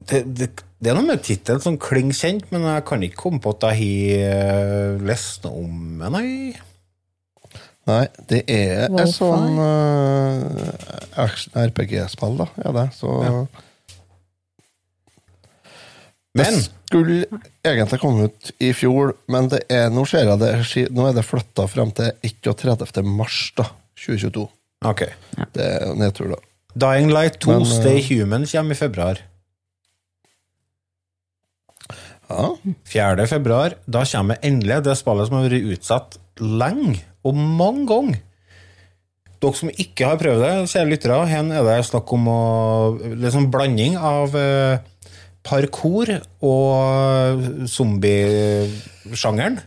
det, det, det er noe med tittelen som klinger kjent, men jeg kan ikke komme på at jeg har eh, lest noe om det, nei. Nei, det er et sånn uh, action-RPG-spill, da. Ja, det. Så Men Det skulle egentlig komme ut i fjor, men det er, nå ser jeg det Nå er det flytta frem til 31. mars da, 2022. ok. Det er nedtur, da. Dying Light 2 Men, eh, Stay Human kommer i februar. Ja. 4. februar, da kommer endelig det spillet som har vært utsatt lenge, og mange ganger. Dere som ikke har prøvd det, kjære lyttere, her er det snakk om å liksom blanding av eh, parkour og zombiesjangeren.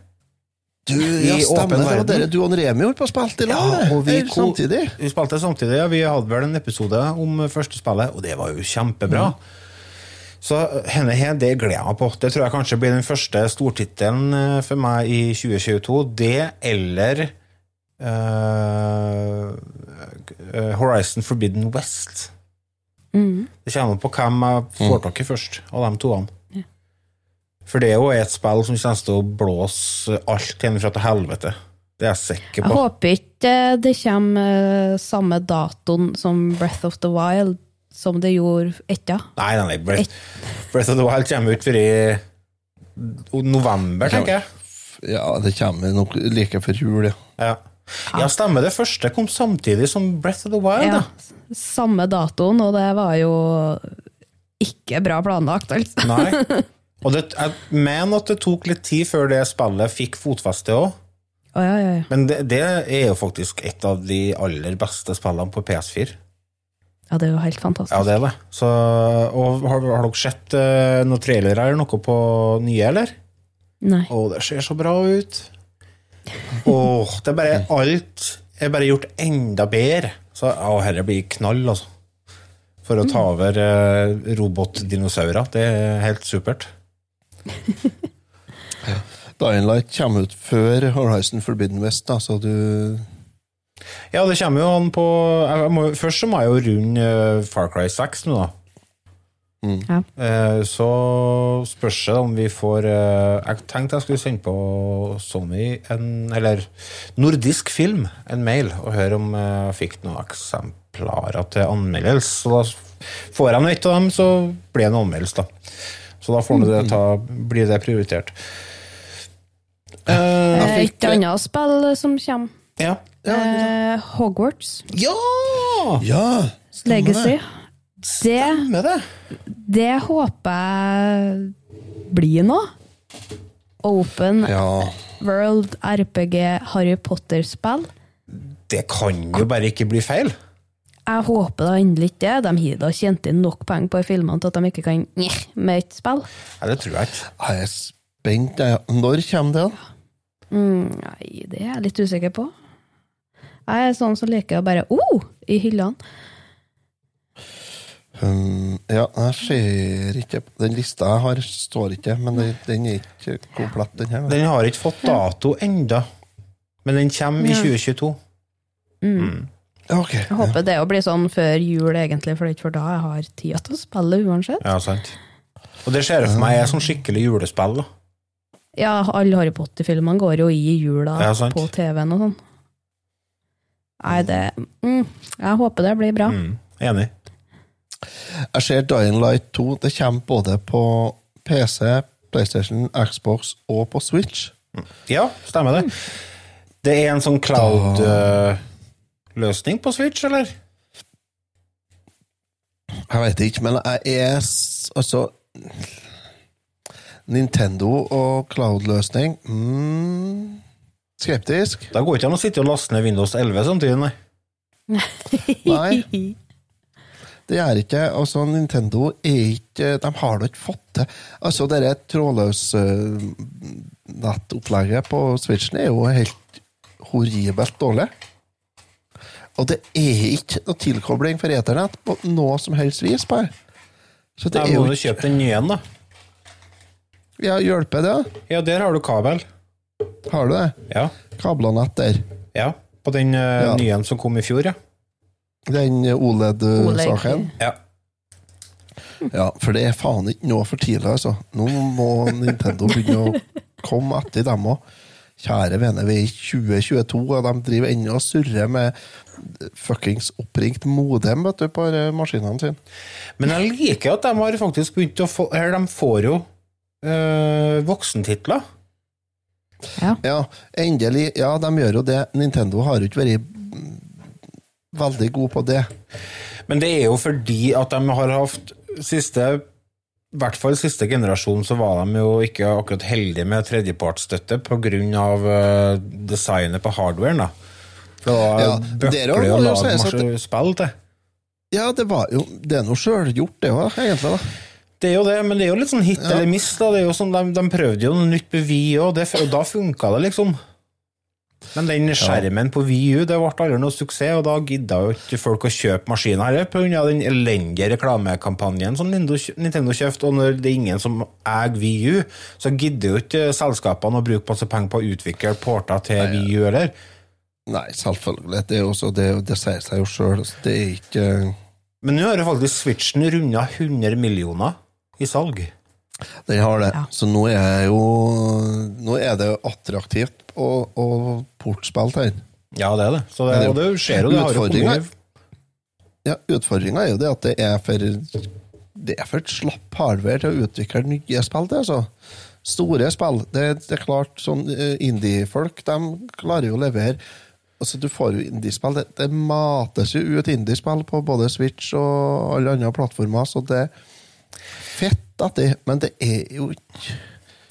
Du, ja, stemmer det. dere du og Remi holdt på å spille i lag, Ja, og vi Eller samtidig. Vi spilte samtidig, ja. Vi hadde vel en episode om første spillet, og det var jo kjempebra. Så henne her, det gleder jeg meg på. Det tror jeg kanskje blir den første stortittelen eh, for meg i 2022. Det eller eh, eh, Horizon Forbidden West. Mm. Det kommer på hvem jeg får tak i først, av de toene. Ja. For det er jo et spill som kommer til å blåse alt hjemmefra til helvete. Det er jeg sikker på. Jeg håper ikke det kommer samme datoen som Breath of the Wild, som det gjorde etter. Nei, nei, nei. Breath, Breath of the Wild kommer ut for i november, tenker jeg. Ja, det kommer nok like før jul, ja. Ja. ja, stemmer. Det første kom samtidig som Breath of the Wild. Ja, da. samme datoen, og det var jo ikke bra planlagt, altså. Nei. Og det, jeg mener at det tok litt tid før det spillet fikk fotfeste òg. Oh, ja, ja, ja. Men det, det er jo faktisk et av de aller beste spillene på PS4. Ja, det er jo helt fantastisk. Ja, det er det. Så, og har, har dere sett uh, noen trailere eller noe på nye, eller? Nei. Å, det ser så bra ut. Åh, det er bare alt er bare gjort enda bedre. Så å, herre blir knall, altså. For å ta over uh, robotdinosaurer. Det er helt supert. Dying Light kommer ut før Horizon Forbidden West, da, så du Ja, det kommer jo an på jeg må, Først så må jeg jo runde eh, Far Cry 6 nå, da. Ja. Eh, Så spørs det om vi får eh, Jeg tenkte jeg skulle sende på Sony en, eller Nordisk Film en mail og høre om jeg fikk noen eksemplarer til anmeldelse. Så da får jeg nå ett av dem, så blir det en anmeldelse, da. Så da får det ta, blir det prioritert. Et annet spill som kommer. ja. Eh, Hogwarts Ja! Ja! Legacy. det. Det, det. det håper jeg blir noe. Open Ja. World RPG Harry Potter-spill. Det kan jo bare ikke bli feil. Jeg håper da endelig ikke det. De har da tjent inn nok penger på filmene til at de ikke kan njeh med et spill. Nei, det tror jeg ikke. Jeg er spent. jeg. Når kommer det, da? Mm, nei, det er jeg litt usikker på. Jeg er sånn som liker å bare oh! i hyllene. Um, ja, jeg ser ikke Den lista jeg har, står ikke, men den, den er ikke komplett, den her. Den har ikke fått dato enda, men den kommer i Ja. 2022. Mm. Okay, Jeg håper det å bli sånn før jul, egentlig, for det er ikke for da jeg har tid til å spille uansett. Ja, sant. Og det ser jeg for meg er sånn skikkelig julespill. da. Ja, alle Harry Potter-filmene går jo i jula Ja, på TV-en og sånn. Nei, det mm, Jeg håper det blir bra. Mm, enig. Jeg ser Dying Light 2. Det kommer både på PC, PlayStation, Xbox og på Switch. Ja, stemmer det. Det er en sånn cloud-løsning på Switch, eller? Jeg vet ikke, men jeg er altså Nintendo og cloud-løsning mm, Skeptisk. Da går ikke an å sitte og laste ned Windows 11 samtidig, nei. Nei. Det gjør ikke Altså, Nintendo er ikke De har da ikke fått til Altså, det trådløse nettopplegget på Switchen er jo helt horribelt dårlig. Og det er ikke noe tilkobling for eternett på noe som helst vis på her. Så det Da er jo må du kjøpe den nye, da. Ja, hjelper det? Ja, der har du kabel. Har du det? Ja, Kablene etter. ja. På den uh, Ja. nye som kom i fjor, ja. Den OLED-saken. Ja. Ja, for det er faen ikke noe for tidlig, altså. Nå må Nintendo begynne å komme etter dem òg. Kjære vene, vi er i 2022, og de driver ennå og surrer med fuckings oppringt modem vet du, på eh, maskinene sine. Men jeg liker at de har faktisk begynt å få Eller de får jo øh, voksentitler. Ja. Ja, endelig. Ja, de gjør jo det. Nintendo har jo ikke vært veldig god på det. Men det er jo fordi at de har hatt siste i hvert fall siste generasjon så var de jo ikke akkurat heldige med tredjepartsstøtte pga. Uh, designet på hardwaren. da. For det var Ja, bøkler å må lage masse spill til. Ja, det var jo Det er noe sjølgjort, det òg, egentlig. da. Det er jo det, men det er jo litt sånn hit eller miss. da. Det er jo sånn, de, de prøvde jo noe nytt på VU, og, det, og da funka det, liksom. Men den skjermen på VU det ble aldri noe suksess, og da gidda jo ikke folk å kjøpe maskiner heller, pga. den elendige reklamekampanjen som Nintendo Nintendo kjøpte. Og når det er ingen som eier VU, så gidder jo ikke selskapene å bruke masse penger på å utvikle porter til VU heller. Nei, selvfølgelig. Det, jo det, det sier seg jo sjøl. Det er ikke Men nå har jo faktisk Switchen runda 100 millioner i salg. Den har det. Ja. Så nå er jo Nå er det attraktivt å, å portspille til den. Ja, det er det. Så det, det- og det skjer jo. Det har jo Utfordringen- Ja, Utfordringa er jo det at det er for Det er for et slapp hardware til å utvikle nye spill til. altså. Store spill. Det, det er klart, sånn eh, indie-folk de klarer jo å levere. Altså, Du får jo indiespill. Det, det mates jo ut indiespill på både Switch og alle andre plattformer, så det fett at det Men det er jo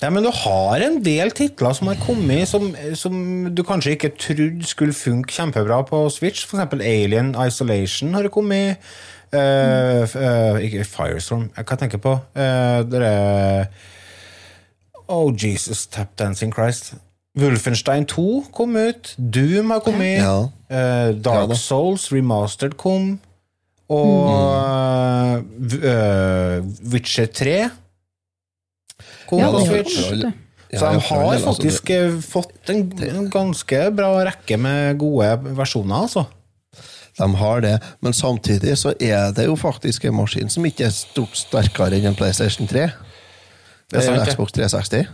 Ja, men du har en del titler som har kommet som, som du kanskje ikke trodde skulle funke kjempebra på Switch. For eksempel Alien Isolation har kommet. Uh, eh, ikke Firestorm, hva jeg tenker på? Uh, det er Oh, Jesus, Tap Dancing Christ. Wolfenstein 2 kom ut. Doom har kommet. Ja. Uh, Dark Ja. Souls Remastered kom. Og eh, eh, Witcher 3 kom Ja, på Switch. Ja, Så de har altså, faktisk eh, fått en, en ganske bra rekke med gode versjoner, altså. De har det, men samtidig så er det jo faktisk en maskin som ikke er stort sterkere enn en PlayStation 3. Det er sant, en det. Xbox 360.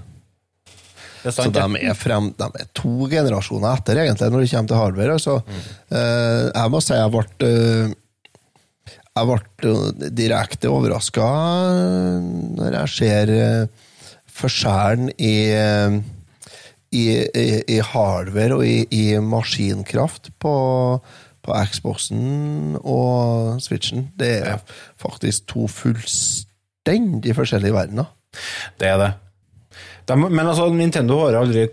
Det er Så de er, frem, de er to generasjoner etter, egentlig, når det kommer til hardware. Altså. Eh, jeg må si jeg ble Jeg ble direkte overraska når jeg ser eh, forskjellen i, eh, i, i, i hardware og i, i maskinkraft på, på Xboxen og Switchen. Det er faktisk to fullstendig forskjellige verdener. Det er det. De, men altså, Nintendo har aldri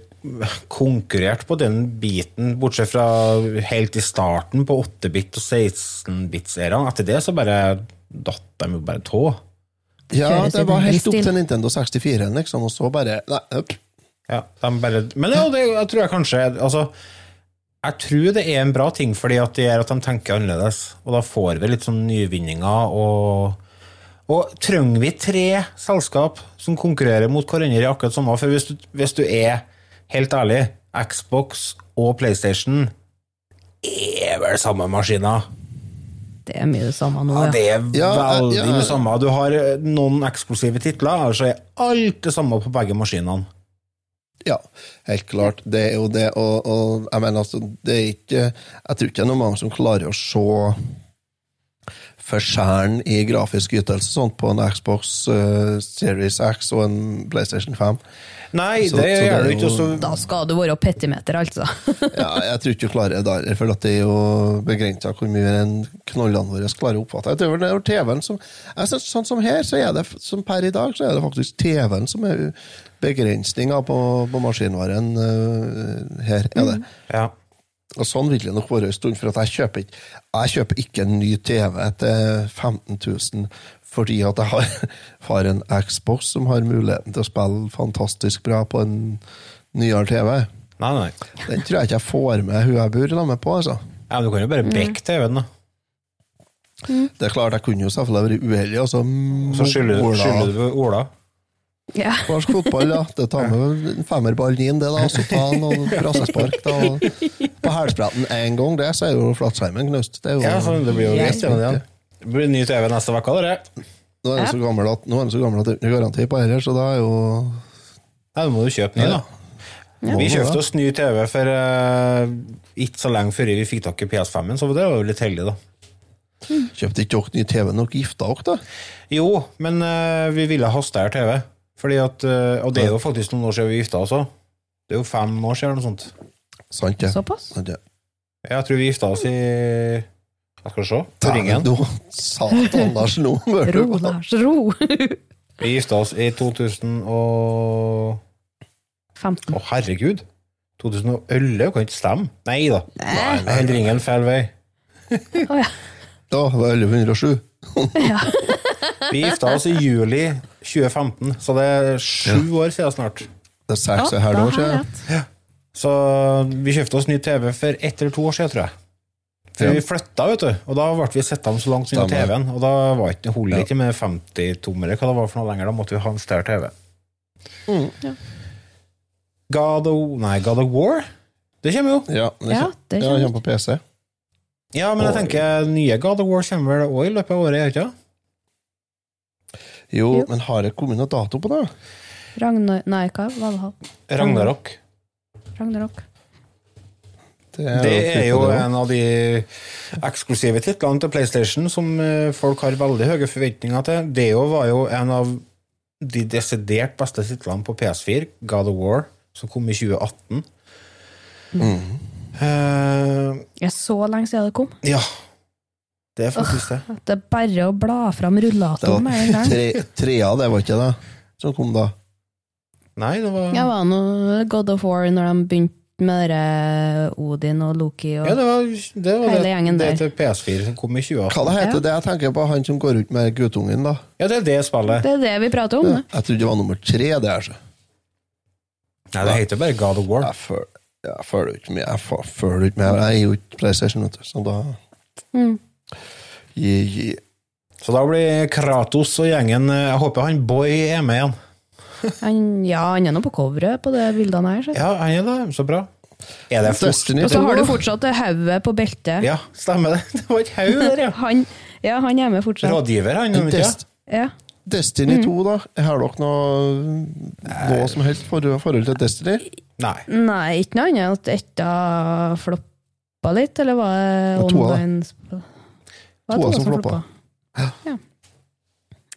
konkurrert på den biten, bortsett fra helt i starten på 8-bit og 16-bits-æraen. Etter det så bare datt de jo bare tå. Ja, det var helt opp til Nintendo 64, liksom, og så bare Nei, opp. Ja, de bare, men ja, det jeg tror jeg kanskje altså, Jeg tror det er en bra ting, fordi at det gjør at de tenker annerledes. Og da får vi litt sånn nyvinninger. Og, og trenger vi tre selskap som konkurrerer mot hverandre i akkurat samme? For hvis du, hvis du er helt ærlig, Xbox og PlayStation er vel samme maskiner. Det er mye det samme nå, Ja, ja. det er Ja, veldig ja. mye samme. Du har eh, noen eksklusive titler, ellers er alt det samme på begge maskinene. Ja, helt klart. Det er jo det, og, og jeg mener altså, det er ikke Jeg tror ikke det er noen mange som klarer å se forskjellen i grafisk ytelse sånn på en Xbox uh, Series X og en PlayStation 5. Nei, Så- det så det gjør er du ikke. også- Da skal du være petimeter, altså. Ja, jeg tror ikke du klarer det der, for det er jo begrensa hvor mye enn knollene våre klarer å oppfatte. Jeg tror det er TV-en som jeg synes, Sånn som her, så er det som per i dag, så er det faktisk TV-en som er begrensninga på, på maskinvaren uh, her. er det. Ja. Og sånn vil det nok være en stund, for at jeg kjøper ikke, jeg kjøper ikke en ny TV til 15 000 fordi at jeg har, har en Xbox som har muligheten til å spille fantastisk bra på en nyere TV. Nei, nei. Den tror jeg ikke jeg får med hun jeg bor sammen med på. altså. Ja, men du kan jo bare bekke TV-en, da. Det er klart, jeg kunne jo selvfølgelig vært uheldig. Altså, Så skylder du, på Ola. Ja. Norsk fotball, ja. Det tar med en femmerball inn, det, da. Og så ta noen brassespark. da. På hælspretten én gang, det, så er jo flatskjermen knust. Det er jo, Ja, så det blir jo greit. Igjen. Det blir ny TV neste uke, dere. Nå er den så gammel at nå er den så gammel at det er ikke garanti på dette, så da er jo Nei, da må du kjøpe ny, da. Vi kjøpte oss ny TV for uh, ikke så lenge før vi fikk tak i PS5-en, så det var jo litt heldig, da. Kjøpte ikke dere ny TV når dere gifta dere, da? Jo, men uh, vi ville ha stær TV. Fordi at, uh, og det er jo faktisk noen år siden vi gifta oss òg. Det er jo fem år siden eller noe sånt. Sant det? Såpass? Sant det? Jeg tror vi gifta oss i Jeg skal se. På ringen. Satan, Lars, nå bør Ro, du Lars, ro! Vi gifta oss i 2000 og 15. Å, herregud! 2011 kan ikke stemme. Nei da. Jeg holder ringen feil vei. Å ja. Da var det 1107. ja. Vi gifta oss i juli 2015, så det er sju år siden snart. Det er seks og et halvt år siden. Så vi kjøpte oss ny TV for ett eller to år siden, tror jeg. For Ja. vi flytta, vet du, og da ble vi sittende så langt unna i TV-en. Og da var ikke, holdt det ikke med 50-tommere, hva det var for noe lenger. Da måtte vi ha en større TV. Mm. Ja. God of, nei, God of War? Det kommer jo. Ja, det Ja, det kommer. Ja, kommer på PC. Ja, men jeg tenker nye God of War kommer vel òg i løpet av året, ikke? Jo, Jo. men har det kommet noe dato på det? Ragnar Nei, hva var det? Ragnarok. Ragnarok. Det Det er jo det en av de eksklusive titlene til PlayStation som eh, folk har veldig høye forventninger til. Det var jo en av de desidert beste titlene på PS4, God of War, som kom i 2018. Mm. Eh, Det er så lenge siden det kom. ja. Det er faktisk det. Det er bare å bla fram rullatoren med en gang. tre, trea, det var ikke det? Som kom da? Nei, det var Ja, var noe God of War når de begynte med Odin og Loki og Ja, det var det, var Hele det, gjengen det der. til PS4 som kom i 2018. Hva det heter Ja. det? Jeg tenker på han som går ut med guttungen, da. Ja, det er det spillet. Det er det vi prater om. Ja. Jeg trodde det var nummer tre, det her. Nei, det heter bare God of War. Jeg føler ikke med. Jeg føler ikke med. Jeg er jo ikke PlayStation, vet du. Så da Mm. yeah, yeah. Så da blir Kratos og gjengen eh, Jeg håper han Boy er med igjen. Han, ja, han er nå på coveret på de bildene her. Så. Ja, han er det. Så bra. Er det? Destiny Og så har du fortsatt det hodet på beltet. Ja, stemmer det. Det var et haug der, ja. Han, ja, han er med fortsatt. Rådgiver, han. om? Dest Ja. Destiny Mm. 2, da? Har dere noe, noe som helst for, forhold til Destiny? Nei. Nei, ikke noe annet enn at etta floppa litt, eller var det online Toa som floppa. Ja.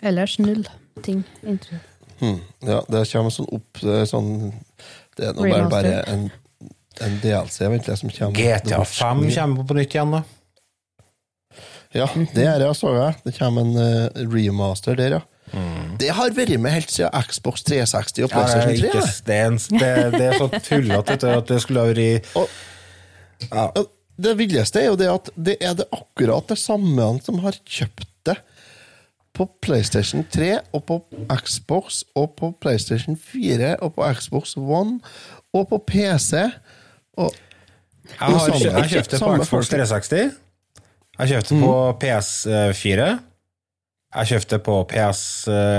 Ellers null ting. Inntrykk. Hmm. Ja, det kommer sånn opp det er sånn Det er nå bare, bare en, en DLC vet jeg, som kommer. GTA 5 kommer på nytt igjen, da. Ja, det er det, så jeg. Det kommer en uh, remaster der, ja. Det har vært med helt siden Xbox 360 og PlayStation 3. Ja, det. er ikke det, det er så tullete at det skulle vært. Ja, Det villeste er jo det at det er det akkurat det samme som har kjøpt det på PlayStation 3 og på Xbox og på PlayStation 4 og på Xbox One og på PC. Og Jeg har jeg kjøpte på Xbox 360. Jeg kjøpte på PS4. Jeg kjøpte på PS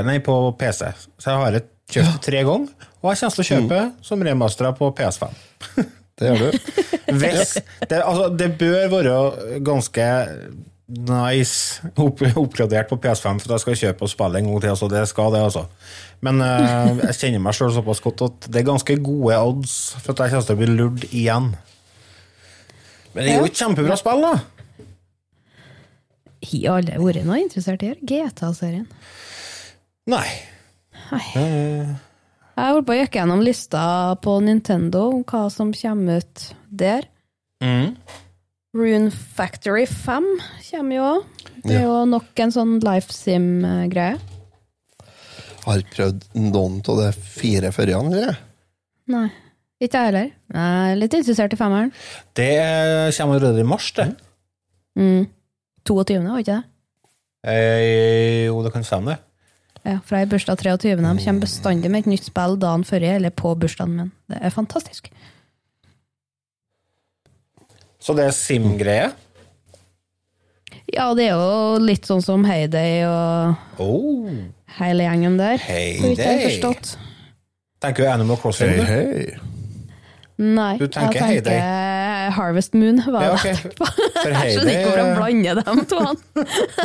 Nei, på PC. Så jeg har kjøpt ja. tre ganger. Og jeg kommer til å kjøpe som remastera på PS5. det gjør du. Hvis det, altså, det bør være ganske nice opp, oppgradert på PS5 for jeg skal kjøpe og spille en gang til. Altså, det skal det, altså. Men uh, jeg kjenner meg sjøl såpass godt at det er ganske gode odds for at jeg kommer til å bli lurt igjen. Men det er jo et kjempebra spill, da! Har alle vært noe interessert i? GTA-serien? Nei. Jeg holdt på å gikk gjennom lista på Nintendo om hva som kommer ut der. Mm. Rune Factory 5 kommer jo òg. Det er jo nok en sånn life sim-greie. Har ikke prøvd noen av de fire førjene, eller? Nei. Ikke jeg heller. Jeg er litt interessert i femmeren. Det kommer allerede i mars, det. Mm. 22., var ikke det? Eh, jo, det kan stemme, det. Ja, for jeg har bursdag 23. De kommer bestandig med et nytt spill dagen før jeg, eller på bursdagen min. Det er fantastisk. Så det er Sim-greie? Ja, det er jo litt sånn som Heyday og Oh, hele gjengen der. Heyday. Tenker du Animal Crossing? Hey, hey. Nei, Du tenker jeg tenker Harvest Moon. Var Ja, det jeg. For Jeg skjønner ikke hvordan jeg blander dem to.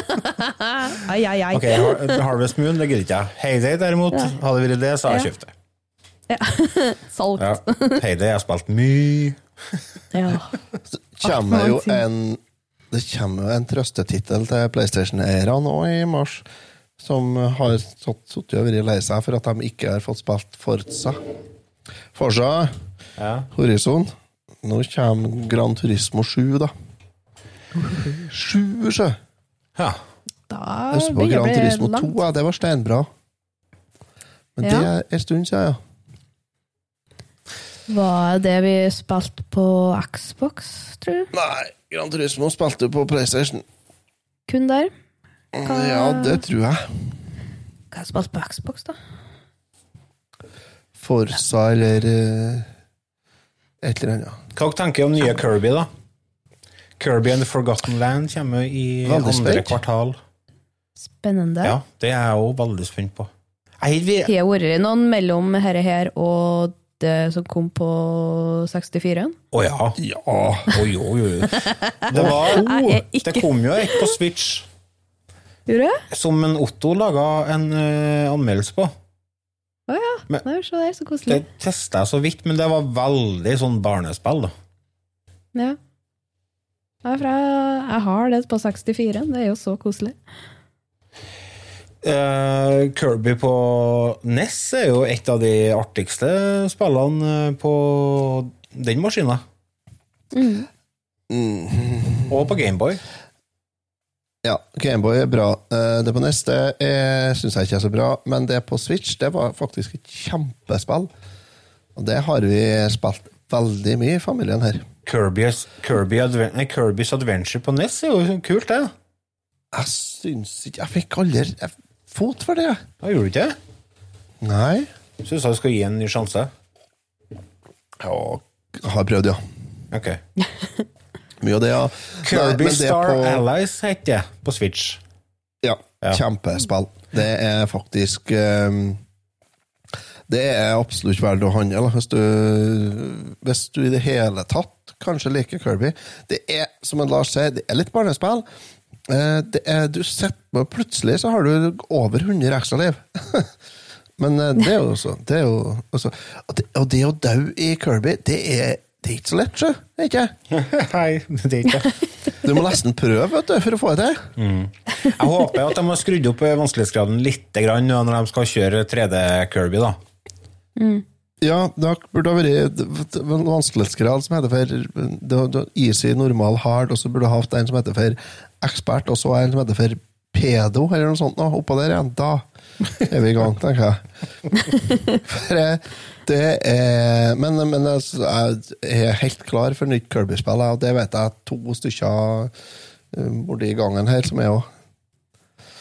ai, ai, ai. Ok, Har- Harvest Moon, det gidder ikke jeg. Heyday, derimot, hadde det vært det, så hadde jeg kjøpt det. Ja, Ja. Heyday har spilt mye. Ja. kommer jo en Det kommer jo en trøstetittel til PlayStation-eierne nå i mars, som har sittet og vært lei seg for at de ikke har fått spilt Forza. Forza Ja. Horizon. Nå kommer Gran Turismo 7, da. Sju, sjø! ja. Da Jeg husker på begynner Gran Turismo bli 2, ja, det var steinbra. Men det er en stund siden, ja. Var det vi spilte på Xbox, tror du? Nei, Gran Turismo spilte på PlayStation. Kun der? Ja, det tror jeg. Hva har jeg spilt på Xbox, da? Forza eller uh, et eller annet. Hva dere tenker om nye Kirby, da? Kirby and the Forgotten Land kommer i Veldig andre spent. kvartal. Spennende. Ja, det er jeg òg veldig spent på. Har det vært noen mellom dette her og det som kom på 64? Å ja. Ja. Oi, oi, oi. Det, var, er det kom jo et på Switch Gjorde det? som en Otto laga en uh, anmeldelse på. Å ja. Men- Nei, se der, så Det koselig. testa jeg så vidt, men det var veldig sånn barnespill. da. Ja. Jeg, jeg har det på 64. Det er jo så koselig. Eh, Kirby på NES er jo et av de artigste spillene eh, på den maskina. Og på Gameboy. Ja, Gameboy er bra. Eh, Det på NES syns jeg ikke er så bra, men det på Switch det var faktisk et kjempespill. Og det har vi spilt veldig mye i familien her. Kirby's, Kirby Adven nei, Kirby's Adventure på NES er jo kult, det. Jeg syns ikke Jeg fikk aldri jeg- fot for det. Da gjorde du ikke det? Nei. Syns jeg du skal gi en ny sjanse. Ja, har prøvd, ja. Ok. Mye av det, ja. Kirby Nei, det Star på- Allies heter det på Switch. Ja, Ja. kjempespill. Det er faktisk um, Det er absolutt verdt å handle hvis du, hvis du i det hele tatt kanskje liker Kirby. Det er, som en Lars sier, det er litt barnespill. Eh, Det er, du setter, Plutselig så har du over 100 ekstra liv. Men eh, det er jo også, det er jo også og, det, og det å dø i Kirby, det er, det er ikke så lett, sjø. Ikke? Nei, det er ikke det. Du må nesten prøve vet du, for å få det til. Jeg håper at de har skrudd opp vanskelighetsgraden litt grann når de skal kjøre 3D-Kirby. da. Ja, det burde ha vært en vanskelighetsgrad som heter for det, det, easy, normal, hard, og så burde du ha hatt en som heter for ekspert, og så er en som heter for pedo, eller noe sånt. Nå, oppå der igjen. Da er vi i gang, tenker jeg. For det er Men, men jeg er helt klar for nytt Kirby-spill, og det vet jeg to stykker eh, borti gangen her som er òg.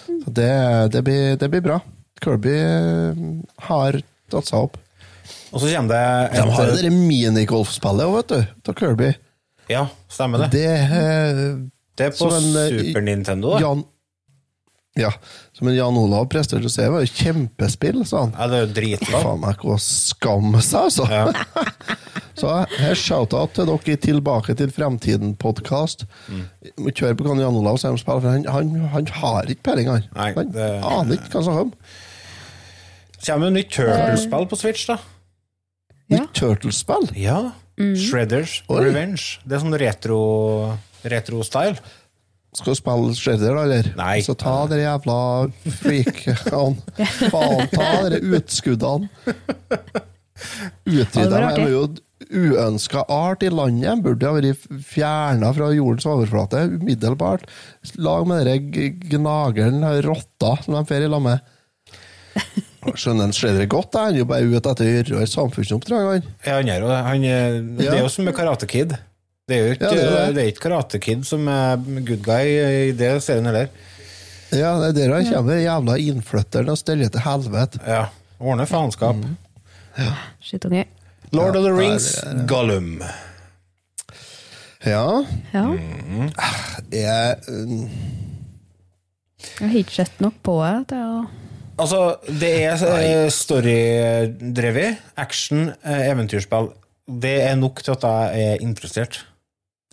Så det, det, blir, det blir bra. Kirby eh, har tatt seg opp. Og så kommer det De har jo et det minigolfspillet òg, vet du. Av Kirby. Ja, stemmer det. Det Det er på som en, eh, Super Nintendo, da. Jan Ja, som en Jan Olav presterte å si, det var jo kjempespill, sa han. Ja, det er jo dritbra. Faen meg ikke å skamme seg, altså. Ja. Så her shout-out til dere i Tilbake til fremtiden-podkast. Mm. Kjør på hva Jan Olav sier om spill, for han, han, han har ikke peiling, han. Nei, han det- aner ikke hva som kommer. Kommer jo nytt Turtles-spill på Switch, da? Ja. Nytt Turtles-spill. Ja. Shredders Oi. Revenge. Det er sånn retro retro-style. Skal du spille Shredder, da, eller? Nei. Så ta dere jævla freakene. Faen, ta dere utskuddene. Utrydda dem. De er jo uønska art i landet. Burde ha vært fjerna fra jordens overflate umiddelbart. Lag med g- gnageren, rotta, som de får i lag med. Skjønner en Shredder godt, han er jo bare ute etter å gjøre samfunnsoppdrag. han. Ja, han er jo det. Han det er jo som med Karate Kid. Det er jo ikke, Ja, det er det. det er ikke Karate Kid som er good guy i det serien heller. Ja, det er der han kommer, jævla innflytteren, og steller til helvete. Ja. Ordner faenskap. Mm. Skittunge. Lord of the Rings, det det. Gollum. Ja, Ja. jeg um... Jeg har ikke sett nok på det til å Altså, det er eh, storydrevet. Action, eh, eventyrspill. Det er nok til at jeg er interessert.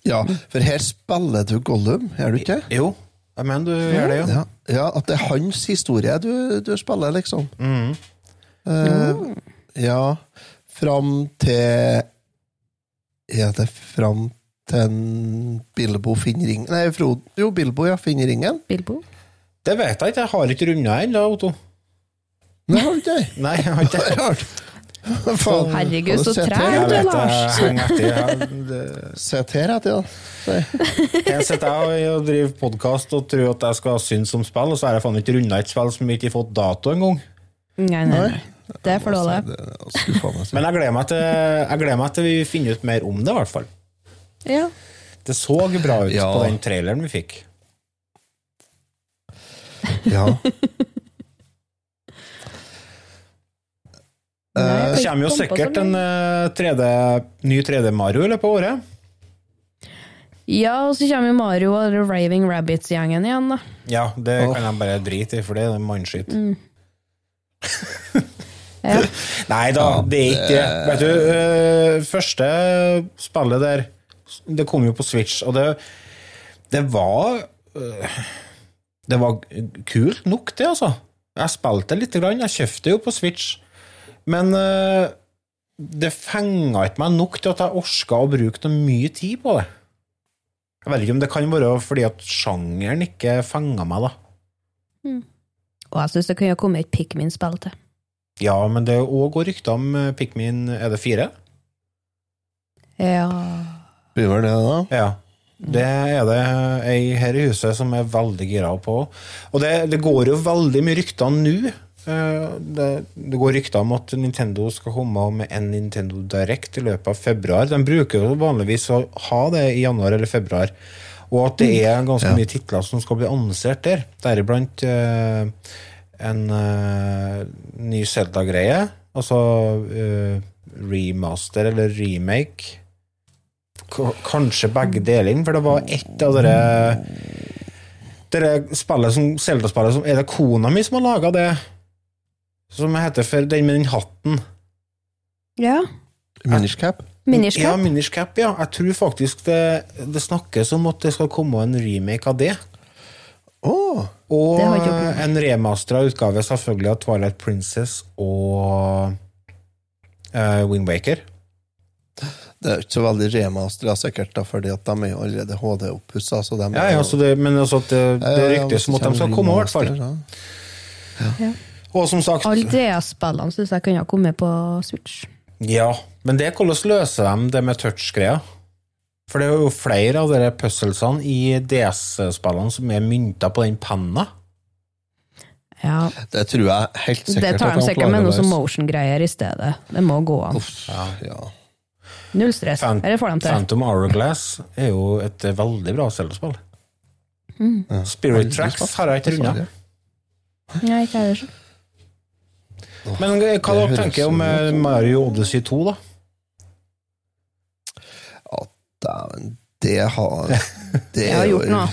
Ja, for her spiller du Gollum, gjør du ikke? Jo, jeg mener du gjør det, jo. Ja, ja at det er hans historie du, du spiller, liksom. Mm. Eh, Ja, fram til Er det fram til en Bilbo finner ringen Nei, Frode, jo, Bilbo, ja, finner ringen. Bilbo? Det vet jeg ikke. Jeg har ikke runda ennå, Otto. Nei, har du ikke? Nei, jeg har ikke. Faen, Herregud, så treg du, er, Lars. det- Sett her etter, ja. Jeg sitter her og driver podkast og tror at jeg skal synes om spill, og så har jeg faen ikke runda et spill som ikke har fått dato engang. Nei, nei, nei. Det er for dårlig. Det er skuffende. Men jeg gleder, meg til, jeg gleder meg til vi finner ut mer om det, i hvert fall. Ja. Det så bra ut Ja. på den traileren vi fikk. Ja. Nei, jeg Det kommer jo sikkert en eh, 3D, ny 3D-Mario i løpet av året. Ja, og så kommer jo Mario og Raving Rabbits-gjengen igjen, da. Ja, det oh. kan jeg bare drite i, for det er mannskitt. Ja. Nei da, det er ikke det. Vet du, eh, første spillet der, det kom jo på Switch, og det, det var eh, Det var kult nok, det, altså. Jeg spilte lite grann, jeg kjøpte jo på Switch, men uh, det fenga ikke meg nok til at jeg orka å bruke noe mye tid på det. Jeg vet ikke om det kan være fordi at sjangeren ikke fenga meg, da. Og jeg syns det kunne komme et Pikmin-spill til. Ja, men det òg går rykter om eh, Pikmin Er det fire? Ja Blir vel det, da? Ja. Det er det ei her i huset som er veldig gira på. Og det, det går jo veldig mye rykter nå. Eh, Det, det går rykter om at Nintendo skal komme med en Nintendo Direct i løpet av februar. De bruker jo vanligvis å ha det i januar eller februar. Og at det er ganske Ja. mye titler som skal bli annonsert der. Deriblant uh, en uh, ny Zelda-greie. Altså uh, remaster eller remake. K kanskje begge deler, for det var ett av dere Dere spillet som Zelda-spillet som Er det kona mi som har laga det? Som heter for den med den hatten? Ja. Minishcap? Minish Ja, Minishcap, Cap, ja. Jeg tror faktisk det, det snakkes om at det skal komme en remake av det. Oh, Og Det en remastera utgave selvfølgelig av Twilight Princess og uh, Wind Waker. det er jo ikke så veldig remastera, sikkert, da, fordi at de er jo allerede HD-oppussa. Ja, ja, det, men altså det, det, ryktes Ja, ja, om at de skal komme, i hvert fall. Ja. ja. Og som sagt Alle DS-spillene syns jeg kunne ha kommet på Switch. Ja, men det hvordan løser de det med touch-greia? For det er jo flere av de puzzlesene i DS-spillene som er mynta på den penna. Ja, Det tror jeg helt sikkert Det tar de sikkert med noe som motion-greier i stedet. Det må gå an. Uff, ja. Null stress. Fan- Eller får de til. Phantom Hourglass er jo et veldig bra Zelda-spill. Spirit Tracks har jeg ikke runda. Nei, Ja, ikke jeg heller. Men eh, hva dere tenker om eh, ut Mario Odyssey 2, da? Ja, dæven, det har Det har gjort noe.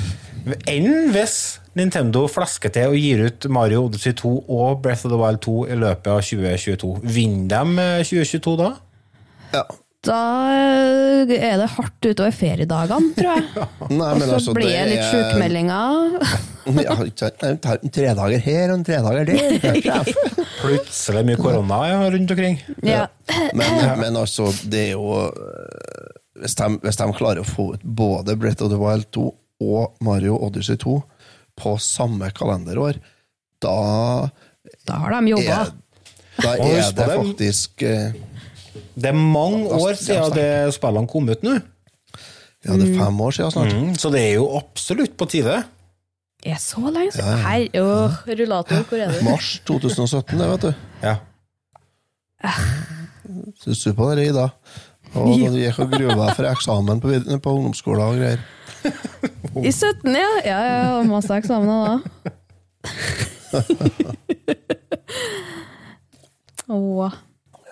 Enn hvis Nintendo flasker til og gir ut Mario Odyssey 2 og Breath of the Wild 2 i løpet av 2022. Vinner de eh, 2022 da? Ja. Da eh, er det hardt utover feriedagene, tror jeg. Nei, Og så altså, blir det det litt er- sjukmeldinger. Ja, en tredager her og en tredager der. Plutselig mye korona ja, rundt omkring. Ja. Men, men altså, det er jo øh, hvis de, hvis de klarer å få ut både Breath of the Wild 2 og Mario Odyssey 2 på samme kalenderår, da Da har de jobba. da er det faktisk øh, Det er mange år siden det spillene kom ut nå. Ja, det er fem år siden snart. Mm, så det er jo absolutt på tide. Er så lenge siden? Her, åh, rullator, hvor er du? Mars 2017, det, vet du. Ja. Syns du på det, Ida? Og da du gikk og grua deg for eksamen på, på ungdomsskolen og greier. I 17, ja. Ja, ja, ja, masse eksamener da. Åh.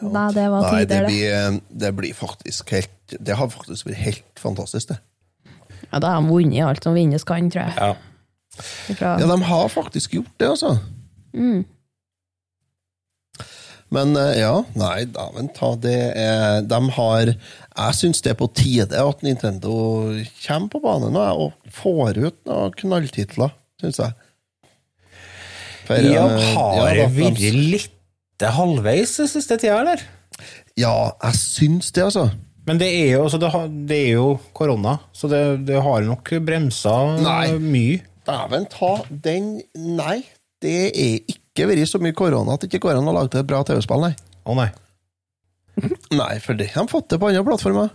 Nei, det var Nei, det tider, det. blir, eh, det blir faktisk helt Det har faktisk blitt helt fantastisk, det. Ja, da har de vunnet alt som vinnes kan, tror jeg. ja. Fra, Ja, de har faktisk gjort det, altså. Men eh, ja, nei, dæven ta, det er De har Jeg syns det er på tide at Nintendo kommer på banen nå, og får ut noen knalltitler, syns jeg. For, Ja, eh, har ja, det vært litt halvveis halvveis siste tida, eller? Ja, jeg syns det, altså. Men det er jo, altså, det har, det er jo korona, så det, det har nok bremsa Nei. mye. Dæven ta den Nei, det er ikke vært så mye korona at det ikke går an å lage et bra TV-spill, nei. Å nei. Nei, for det har de fått til på andre plattformer.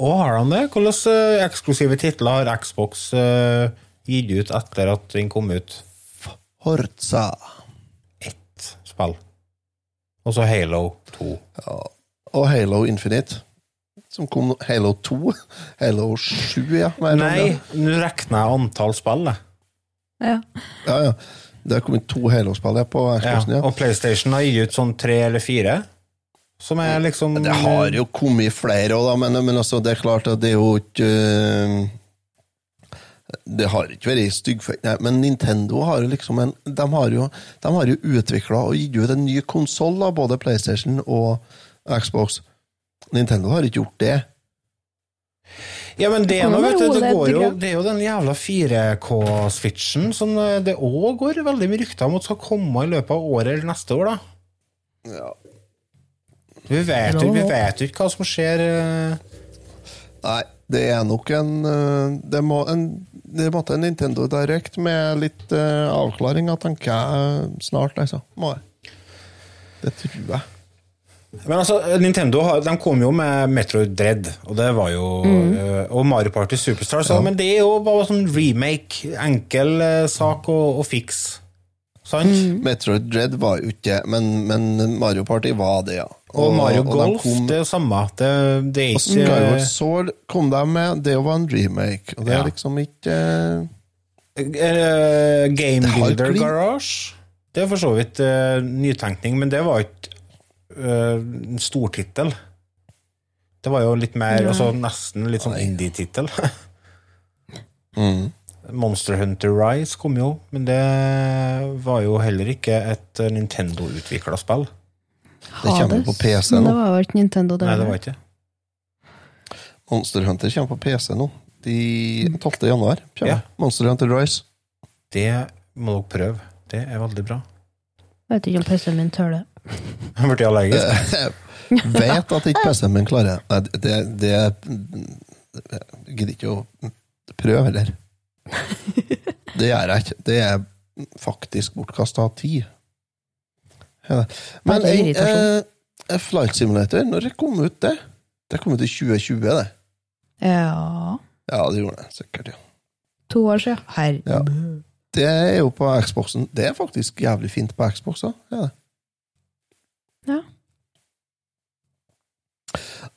Å, har de det? Hvilke eh, eksklusive titler har Xbox uh, gitt ut etter at den kom ut? Forza. Ett spill. Og så Halo 2. Og Halo Infinite. Som kom Halo 2. Halo 7, ja. Nei, nå regner jeg antall spill, jeg. Ja. Ja, ja. Det har kommet to Halo-spill ja, på Xboxen, ja. Og PlayStation har gitt ut sånn tre eller fire. Som er liksom Det har jo kommet flere òg, men, men altså, det er klart at det er jo ikke øh, Det har ikke vært styggfødt, nei, men Nintendo har jo liksom en De har jo, de har jo utvikla og gitt ut en ny konsoll både PlayStation og Xbox. Nintendo har ikke gjort det. Ja, men det, nå, vet du, det, går jo, det er jo den jævla 4K-switchen som eh, det òg går veldig mye rykter om at skal komme i løpet av året eller neste år, da. Ja. Vi vet jo vi vet jo ikke hva som skjer. eh. Nei, det er nok en øh, Det må en det måtte en Nintendo Direct med litt uh, avklaringer, tenker jeg, snart, altså. Må jeg. Det tror jeg. Men altså, Nintendo de kom jo med Metroid Dread, og det var jo mm. Og Mario Party Superstar, så, men det er jo bare sånn remake. Enkel eh, sak å, å fikse. Sant? Metroid Dread var jo ikke men, men Mario Party var det, ja. Og Mario og Golf, kom- det er jo samme. Det, det er Og Skyward Sword kom de med, det var en remake. Og det Ja. er liksom ikke eh, Eh, Game Builder Garage. Det er for så vidt uh, nytenkning, men det var ikke eh, en stortittel. Det var jo litt mer, altså nesten litt sånn indie-tittel. mm. Monster Hunter Rise kom jo, men det var jo heller ikke et eh, Nintendo-utvikla spill. Det kommer på PC nå. Men det var jo ikke Nintendo, det. Nei, det var ikke Monster Hunter kommer på PC nå. De 12. januar. Kommer. Ja. Monster Hunter Rise. Det må dere prøve. Det er veldig bra. Jeg vet ikke om PC-en min tør det. Jeg ble allergisk. Vet at ikke PC-en min klarer Nei, det. det jeg gidder ikke å prøve heller. Det gjør jeg ikke. Det er faktisk bortkasta tid. Ja. Men en, eh, Flight Simulator, når det kom ut det? Det kom ut i 2020, det. Ja Ja, det gjorde det sikkert, ja. To år siden. Herregud. Ja. Det er jo på Xboxen. Det er faktisk jævlig fint på Xbox òg. Ja. Ja.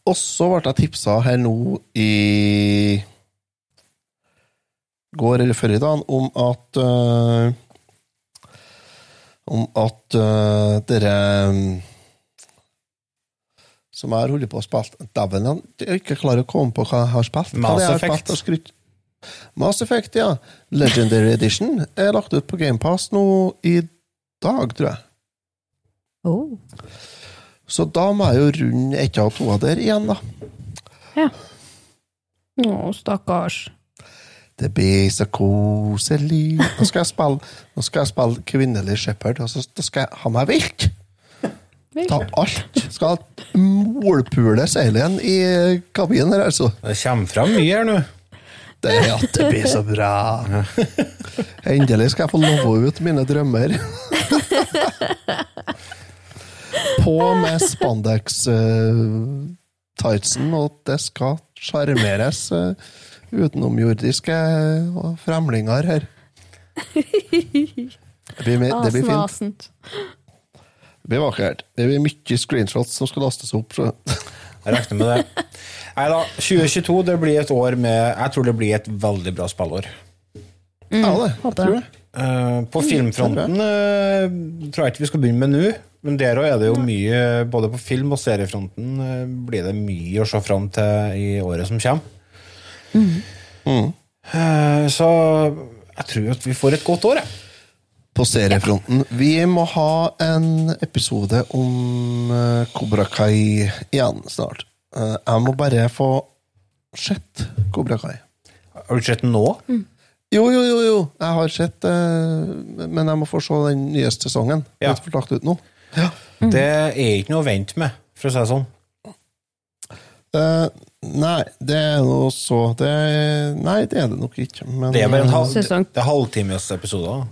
Og så ble jeg tipsa her nå i går eller før i dag om at uh, Om at uh, dere øh, som jeg har holdt på å spille Dæven, jeg ikke klarer å komme på hva jeg har spilt. Mass Effect. spilt. Mass Effect, ja. Legendary Edition er lagt ut på GamePass nå i dag, tror jeg. Oh. Så da må jeg jo runde ett av to der igjen, da. Ja. Å, stakkars. Det blir så koselig. Nå skal jeg spille, nå skal jeg spille kvinnelig shepherd, og så da skal jeg ha meg vilt. Ta alt. Skal målpule seilen i kabinen her, altså. Det kommer fram mye her nå. Det, ja, det blir så bra. Endelig skal jeg få love ut mine drømmer. På med spandex-tightsen, og det skal sjarmeres uh, utenomjordiske uh, fremlinger her. Det blir, det blir fint. Det blir vakkert. Det blir mye screenshots som skal lastes opp. Så. Jeg regner med det. Nei da, 2022 det blir et år med Jeg tror det blir et veldig bra spillår. Ja, det jeg tror jeg. Eh, på filmfronten uh, tror jeg ikke vi skal begynne med nå, men der òg er det jo mye Både på film- og seriefronten eh, blir det mye å se fram til i året som kommer. Eh, så jeg tror at vi får et godt år, jeg. På seriefronten. Vi må ha en episode om Kobra Kai igjen snart. Eh, jeg må bare få sett Kobra Kai. Har du sett den nå? Jo, jo, jo, jo. jeg har sett eh, Men jeg må få se den nyeste sesongen. Ja. Er lagt ut nå. Det er ikke noe å vente med, for å si det sånn. Uh, nei, det er noe så det, Nei, det er det nok ikke. Men, Det er bare en halv, Sesong. det er halvtimes episoder.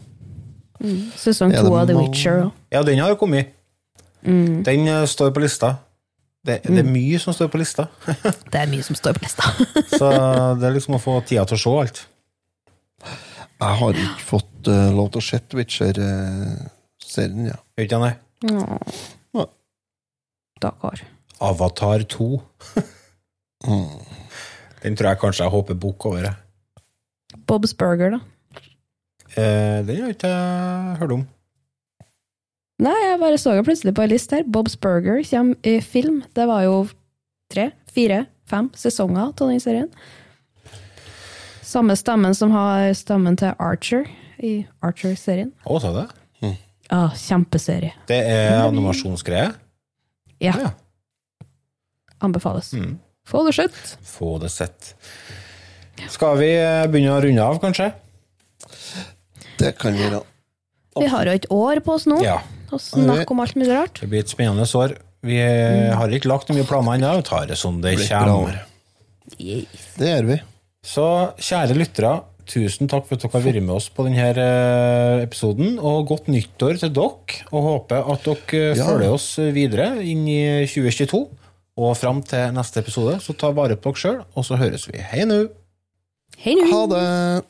Sesong to av The Witcher òg. Ja, den har jo kommet. Mm. Den eh, står på lista. Det, det er mye som står på lista, Det er mye som står på lista. så det er liksom å få tida til å se alt. Jeg har ikke fått uh, lov til å se Witcher-serien, ja. Gjør ikke jeg det? Stakkar. Avatar 2. Mm. Den tror jeg kanskje jeg håper bok over. jeg. Bob's Burger, da. Eh, den har jeg ikke hørt om. Nei, jeg bare så jo plutselig på en liste her. Bob's Burger kommer i film. Det var jo tre, fire, fem sesonger av den serien. Samme stemmen som har stemmen til Archer i Archer-serien. Å, sa det? Ah, kjempeserie. Det er animasjonsgreie? Ja, Ja. anbefales. Mm. Få det sett. Få det sett. Skal vi eh, begynne å runde av, kanskje? Det kan vi gjøre. Vi har jo et år på oss nå, Ja. og snakke om alt mulig rart. Det blir et spennende år. Vi eh, har ikke lagt mye planer ennå. Vi tar det som det kommer. år. Det gjør vi. Så kjære lyttere, tusen takk for at dere har vært med oss på denne eh, episoden. Og godt nyttår til dere. Og håper at dere Ja. følger oss videre inn i 2022 og fram til neste episode. Så ta vare på dere sjøl, og så høres vi. Hei nå! Hei nå! Ha det!